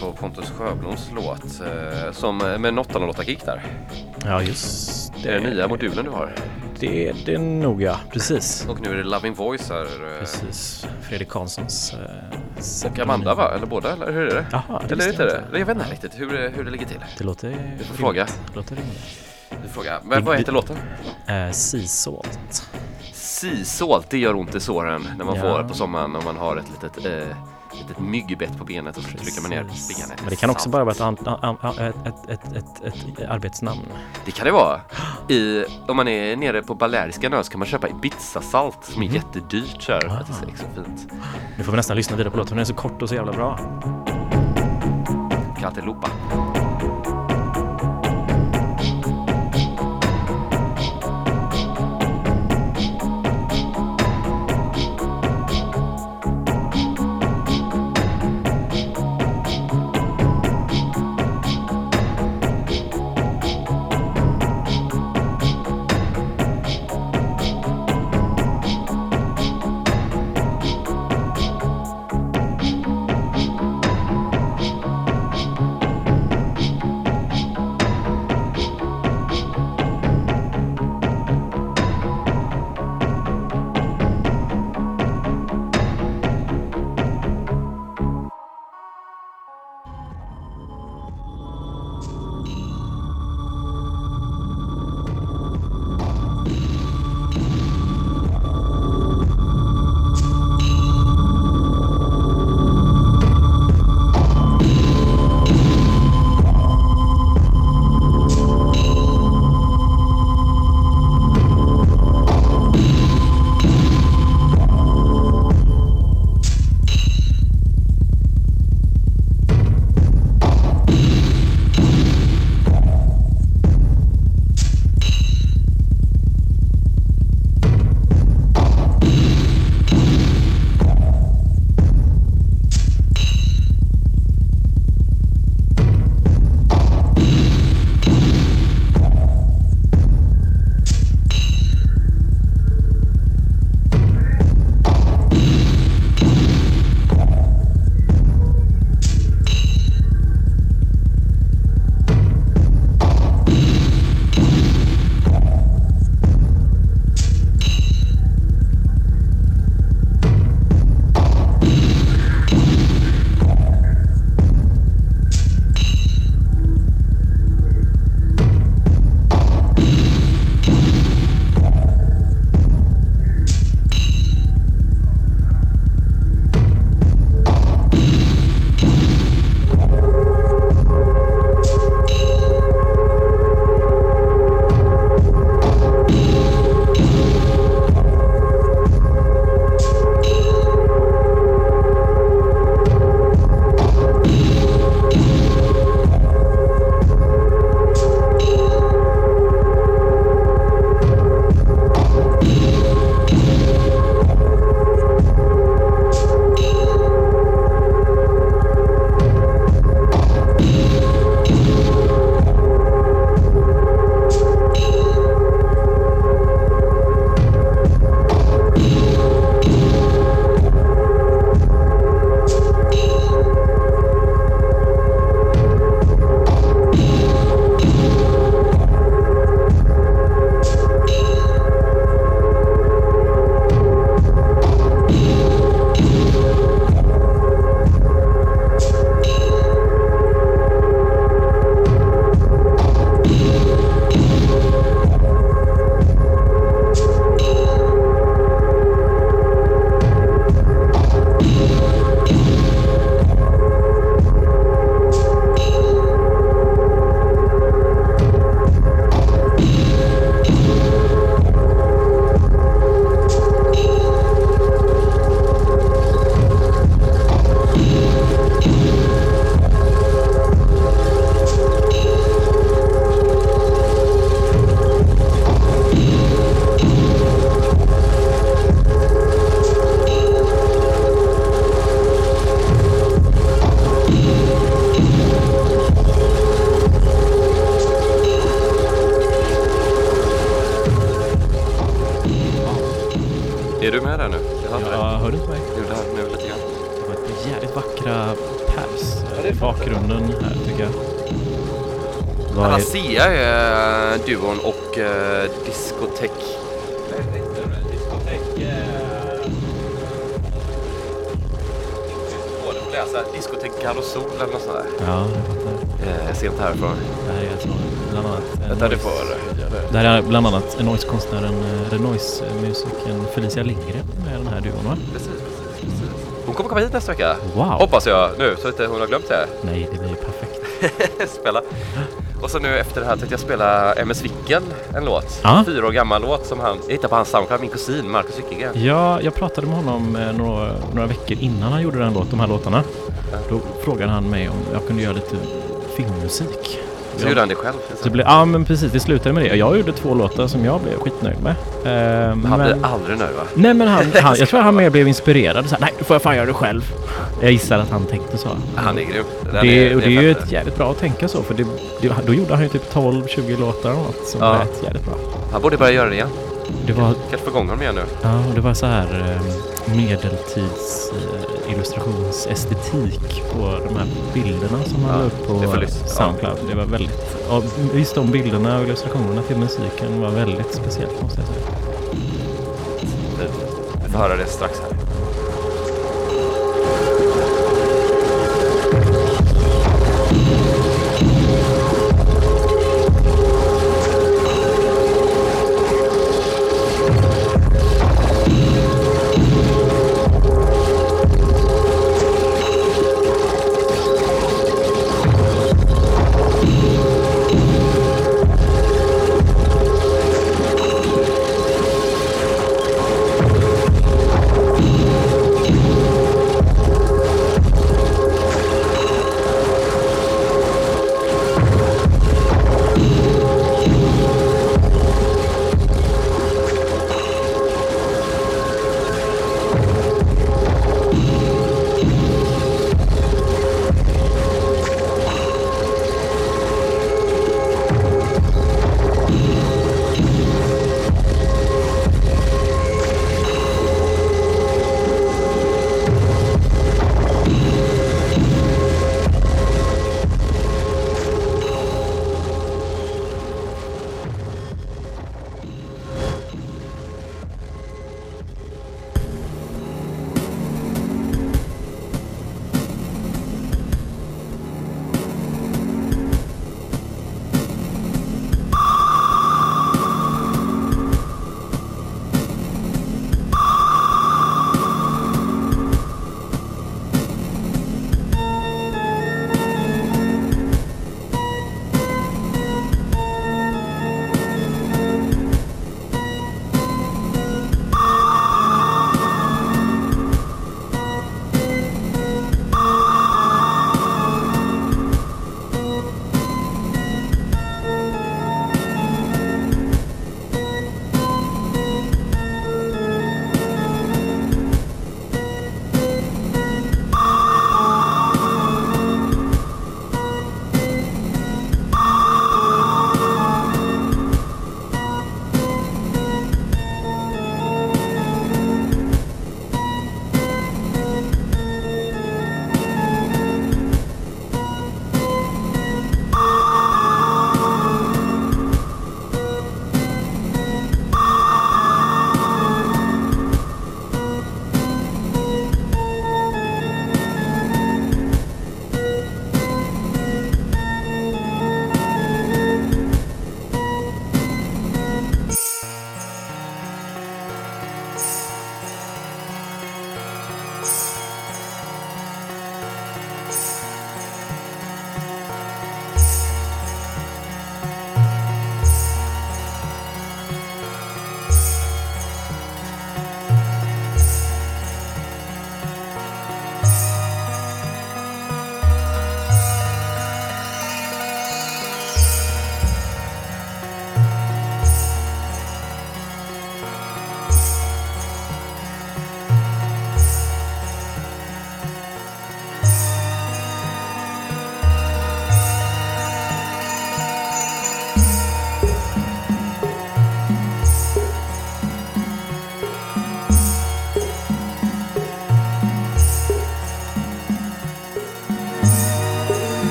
B: på Pontus Sjöbloms låt eh, som med en 808-kick där.
A: Ja, just
B: Det är den nya modulen du har.
A: Det är det nog ja, precis.
B: Och nu är det Loving Voice här. eh,
A: Precis. Fredrik Karlssons eh,
B: och Amanda va? Eller båda? Eller hur är det?
A: Jaha, det
B: Eller inte det? Jag vet inte riktigt hur, det- hur det ligger till.
A: Det låter
B: Du får fråga.
A: Det låter rimligt.
B: Du frågar. Men vad heter låten?
A: Eh, sea salt.
B: Sea salt, det gör ont i såren när man
A: Ja.
B: får på sommaren om man har ett litet, eh, litet myggbett på benet och så trycker man ner benet.
A: Men det kan också bara vara ett, an- an- an- ett, ett, ett, ett, ett arbetsnamn.
B: Det kan det vara. I, om man är nere på Baleariska öarna så kan man köpa Ibiza-salt som är
A: Mhm.
B: jättedyrt så här, att det
A: Ah.
B: är fint.
A: Nu får vi nästan lyssna vidare på låten, den är så kort och så jävla bra.
B: Cantaloupa. Komma hit nästa vecka.
A: Wow!
B: Hoppas jag nu, så att inte hon har glömt det.
A: Nej, det blir ju perfekt.
B: spela. Och så nu efter det här tänkte jag spela MS Wickel, en låt.
A: Ja.
B: Fyra år gammal låt som han, jag hittade på hans Soundcloud, min kusin Marcus Wickegren.
A: Ja, jag pratade med honom eh, några, några veckor innan han gjorde den låt, de här låtarna. Då frågade han mig om jag kunde göra lite filmmusik.
B: Så
A: Jag-
B: gjorde han det själv.
A: det blev, ja men precis, det slutade med det. Jag gjorde två låtar som jag blev skitnöjd med. Eh,
B: Men han blir aldrig nöjd va?
A: Nej men han, han, jag tror han mer blev inspirerad. Så här, Nej, då får jag fan göra det själv. Jag gissar att han tänkte så.
B: Han är grym. Den
A: Det, och det är ju ett jävligt bra att tänka så, för det, det, då gjorde han ju typ 12-20 låtar och något som
B: Ja.
A: lät jävligt bra.
B: Han borde börja göra det igen.
A: Det var,
B: Kanske få igång honom igen nu.
A: ja, det var så här eh, medeltids eh, illustrationsestetik på de här bilderna som han
B: Ja,
A: la upp
B: det
A: på. Soundcloud. Det var väldigt, ja, just de bilderna och illustrationerna till musiken var väldigt speciellt måste jag säga.
B: Vi får höra det strax här.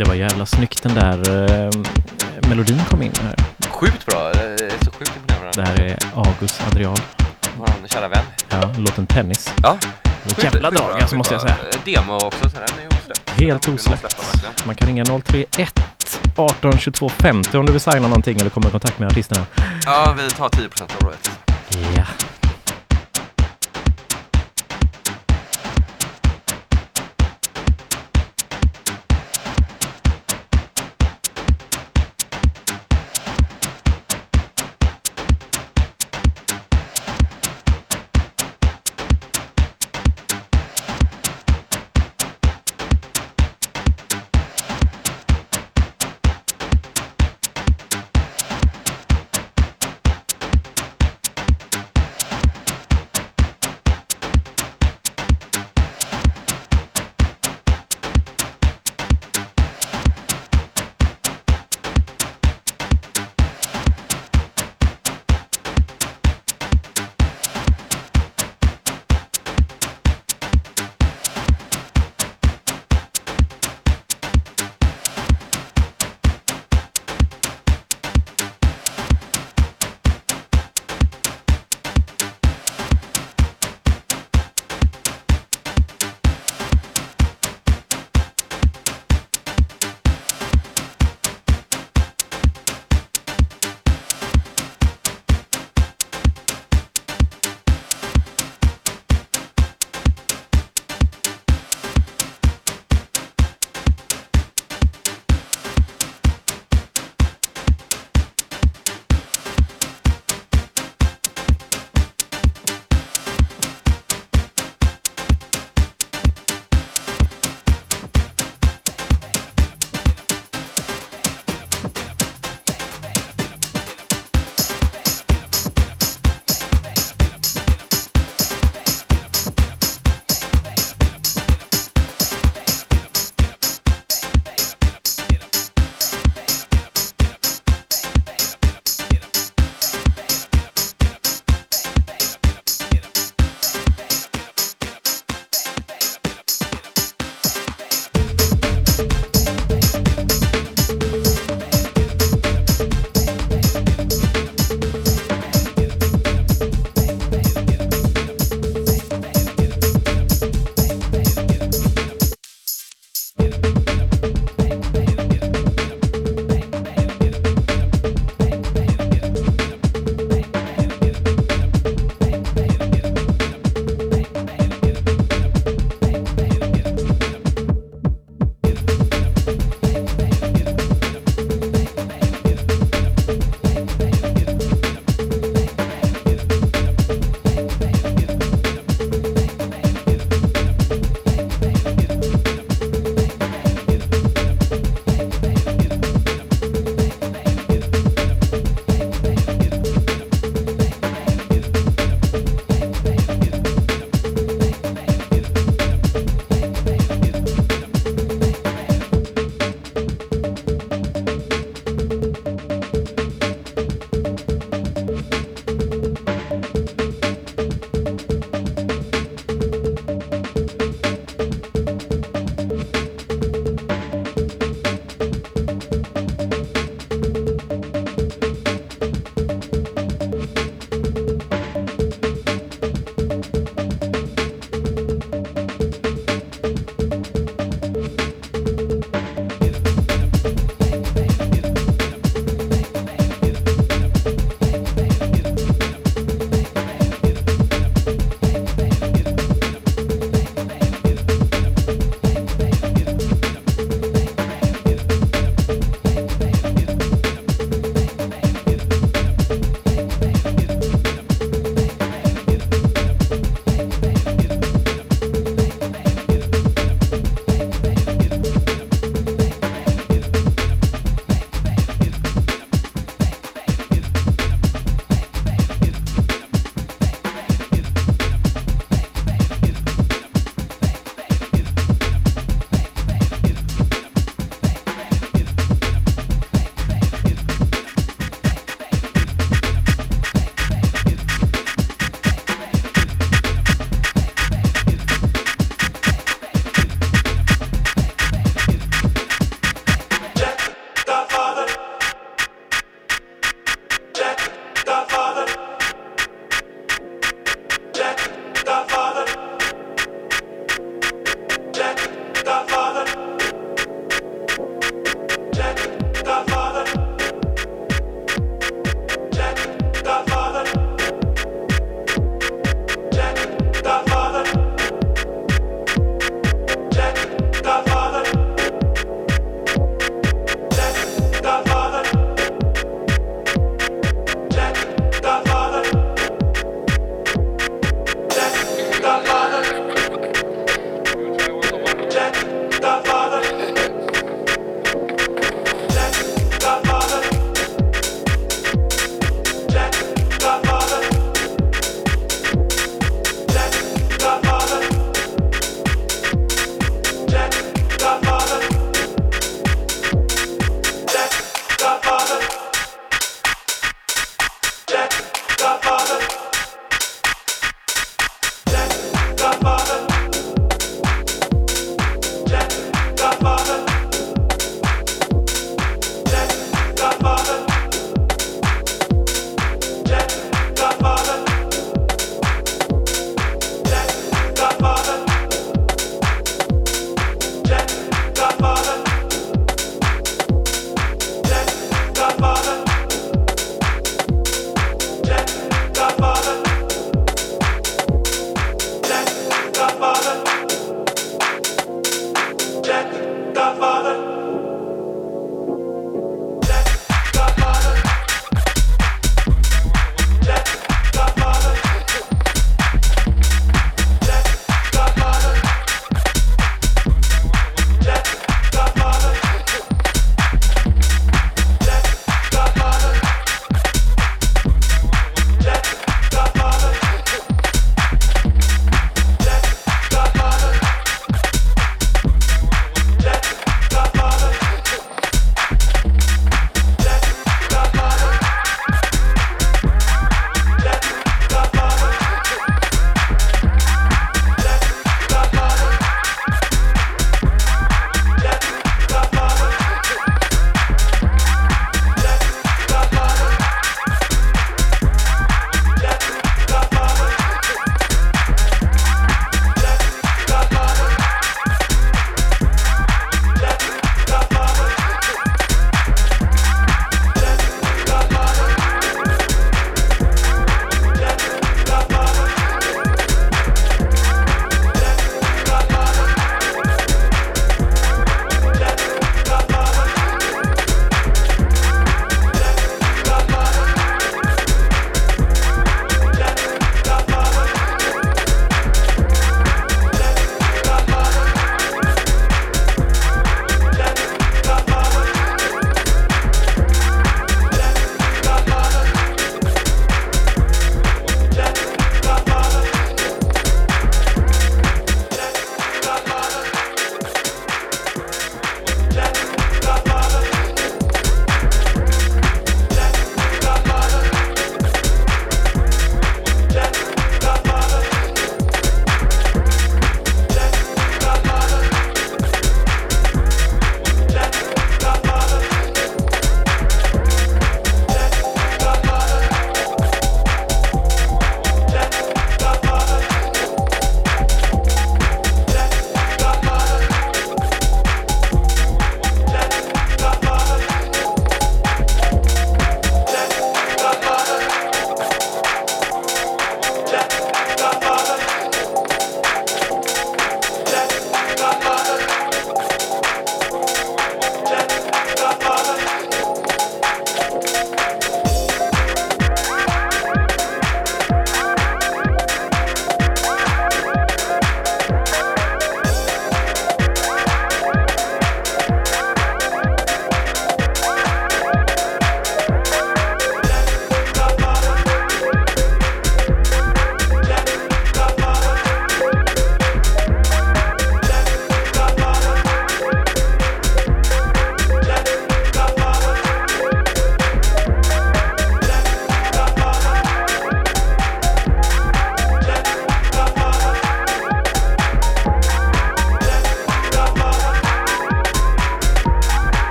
A: Det var jävla snyggt den där eh, melodin kom in här.
B: Sjukt bra, det är så sjukt imponerande.
A: Det här är August Adrian.
B: Våran kära vän.
A: Ja, låten Tennis.
B: Ja.
A: Ett jävla drag alltså måste jag säga.
B: Demo också, så den är osläppt.
A: Helt osläppt. Man kan ringa 031 18 22 50 om du vill signa någonting eller komma i kontakt med artisterna.
B: Ja, vi tar 10% av royalties.
A: Ja.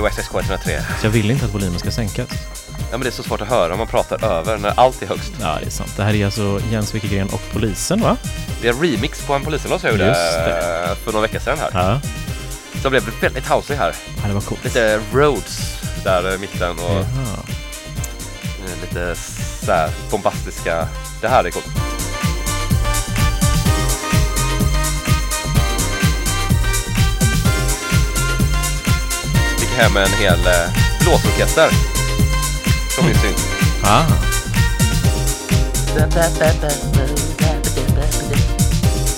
B: K103.
A: Så jag vill inte att volymen ska sänkas.
B: Ja men det är så svårt att höra om man pratar över när allt är högst.
A: Ja, det är sant. Det här är alltså Jens Wikegren och polisen, va?
B: Det är en remix på en polisenlåt jag gjorde eh, för några veckor sedan här.
A: Ja,
B: Som blev väldigt housey här.
A: ja det var coolt.
B: Lite Rhodes där i mitten och
A: Jaha.
B: eh, lite så bombastiska. Det här är coolt. Hem en hel eh, blåsorkester. Som min synt.
A: Ah,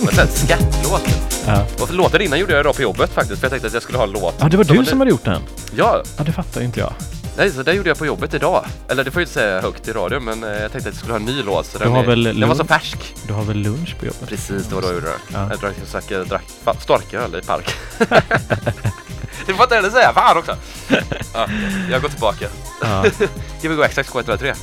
B: Men sen skattlåt.
A: ja.
B: Och låten innan gjorde jag idag på jobbet faktiskt för jag tänkte att jag skulle ha en låt.
A: ja, det var
B: som
A: du
B: en-
A: som hade gjort den?
B: Ja,
A: Ja, det fattar inte jag.
B: nej så det gjorde jag på jobbet idag. Eller det får jag inte säga högt i radio men eh, jag tänkte att jag skulle ha en ny låt. Så
A: Du
B: den,
A: har
B: är,
A: väl
B: den var så
A: lunch?
B: färsk.
A: Du har väl lunch på jobbet?
B: Precis, det var då jag gjorde det.
A: Ja.
B: Jag drack, drack, jag drack fa- starköl i park. det får inte heller säga, fan också! Ja, jag går tillbaka.
A: Ja.
B: Gbg Waxxax K103.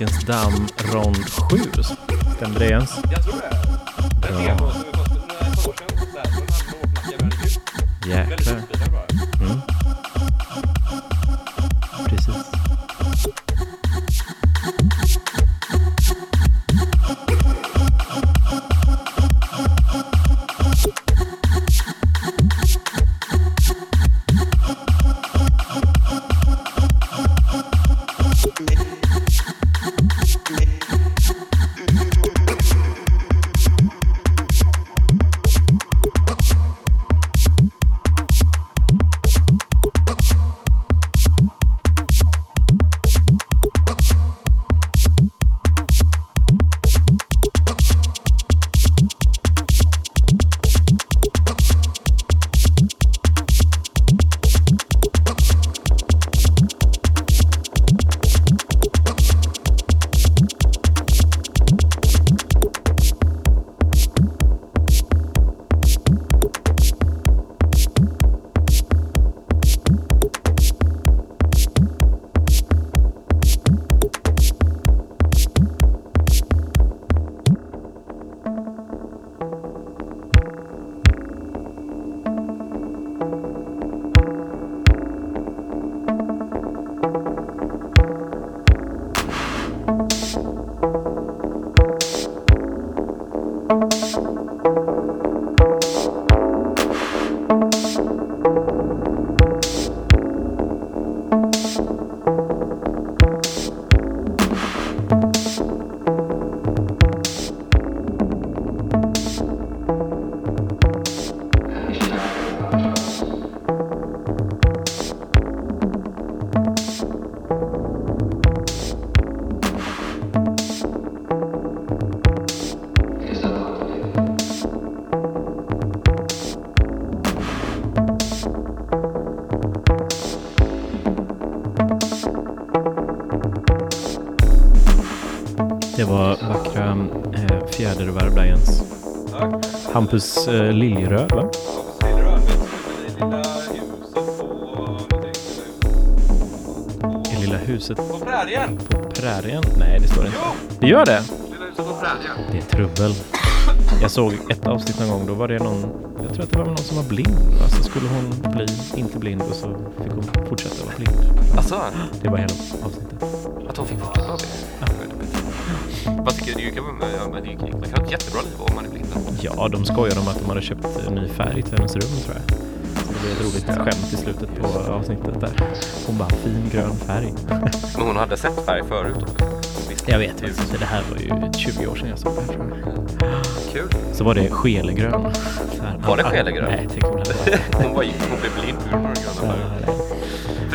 A: Agents Down
B: Tack.
A: Hampus eh, Liljeröd va? I lilla huset
B: På prärien!
A: på prärien? Nej, det står det inte. Det gör det?
B: Lilla huset på prärien.
A: Det är trubbel. Jag såg ett avsnitt någon gång, då var det någon, jag tror att det var någon som var blind. Så skulle hon bli inte blind och så fick hon fortsätta vara blind.
B: Alltså,
A: Det var hela avsnittet.
B: att hon fick fortsätta vara blind. Vad tycker du? Kan kan- Man kan ha ett jättebra liv om man är blind.
A: Ja, de skojade om att de hade köpt ny färg till hennes rum tror jag. Så det blev ett roligt skämt i slutet på avsnittet där. Hon bara, fin grön färg.
B: Men hon hade sett färg förut.
A: Jag vet faktiskt inte, det här var ju 20 år sedan jag såg det här tror jag.
B: Kul.
A: Så var det skelegrön.
B: Var det skelegrön?
A: Nej, tänk om det var.
B: Hon, var, ju- hon blev blind på grund av den gröna färgen.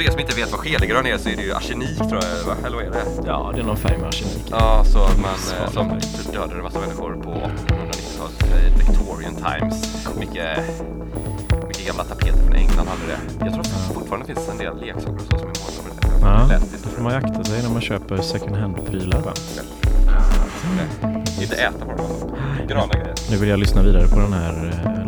B: För er som inte vet vad skelegrön är så är det ju arsenik tror jag, va? eller vad är det?
A: Ja, det är någon färg med arsenik.
B: Ja, så att man eh, som typ dödade en massa människor på 1890-talet, eh, Victorian Times. Mycket, mycket gamla tapeter från England hade det. Jag tror att det fortfarande finns en del leksaker och så som är målade det.
A: Ja,
B: historien.
A: får man ju akta sig när man köper second hand-prylar?
B: Inte äta bara. Gröna grejer.
A: Nu vill jag lyssna vidare på den här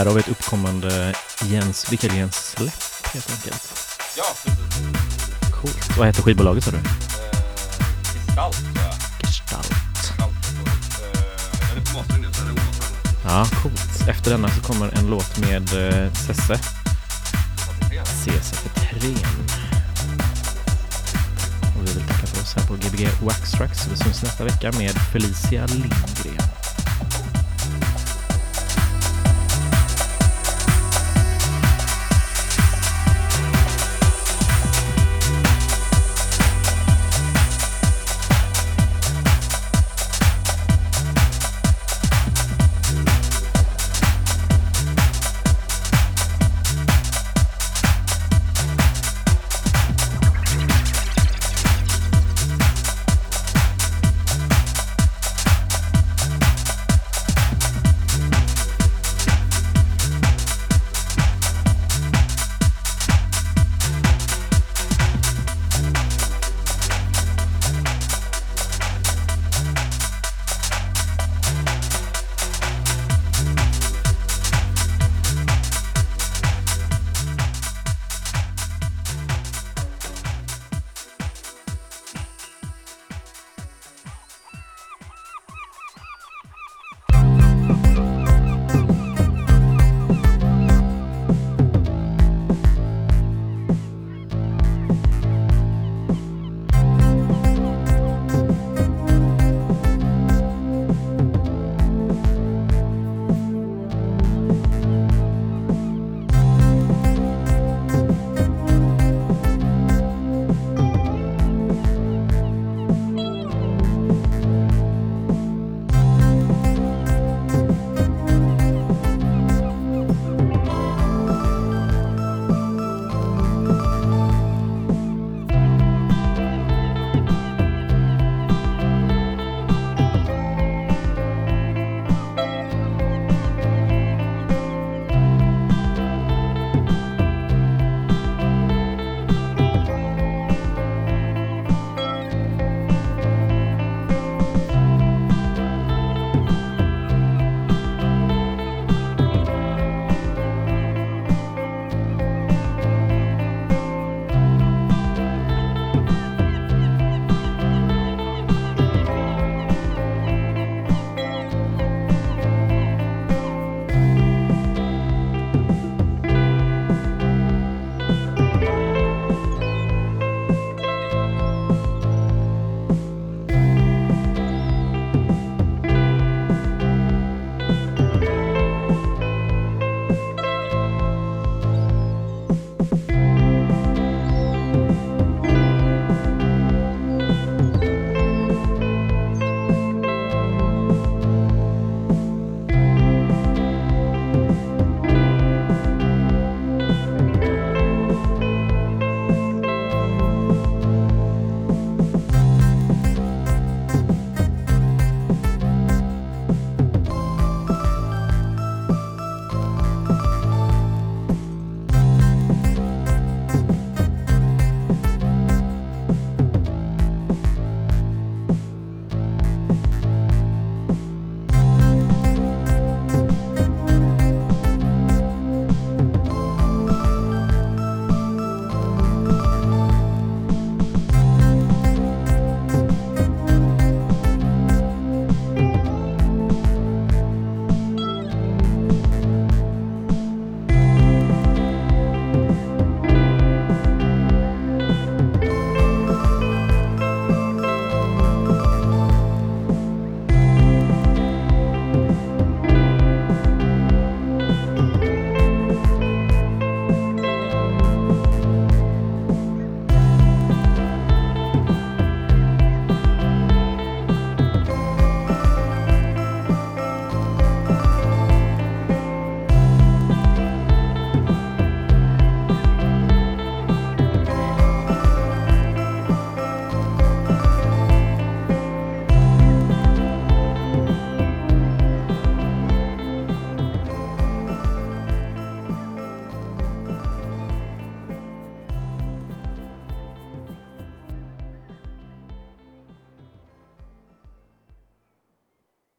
A: här har vi ett uppkommande Jens Wickelgrens släpp helt enkelt.
B: Ja, precis.
A: Coolt. Vad heter skivbolaget sa du?
B: Gestalt tror jag.
A: Gestalt. Ja, coolt. Efter denna så kommer en låt med eh, Sesse. CC3. Och vi vill tacka för oss här på Gbg Wax Tracks. Vi syns nästa vecka med Felicia Lindgren.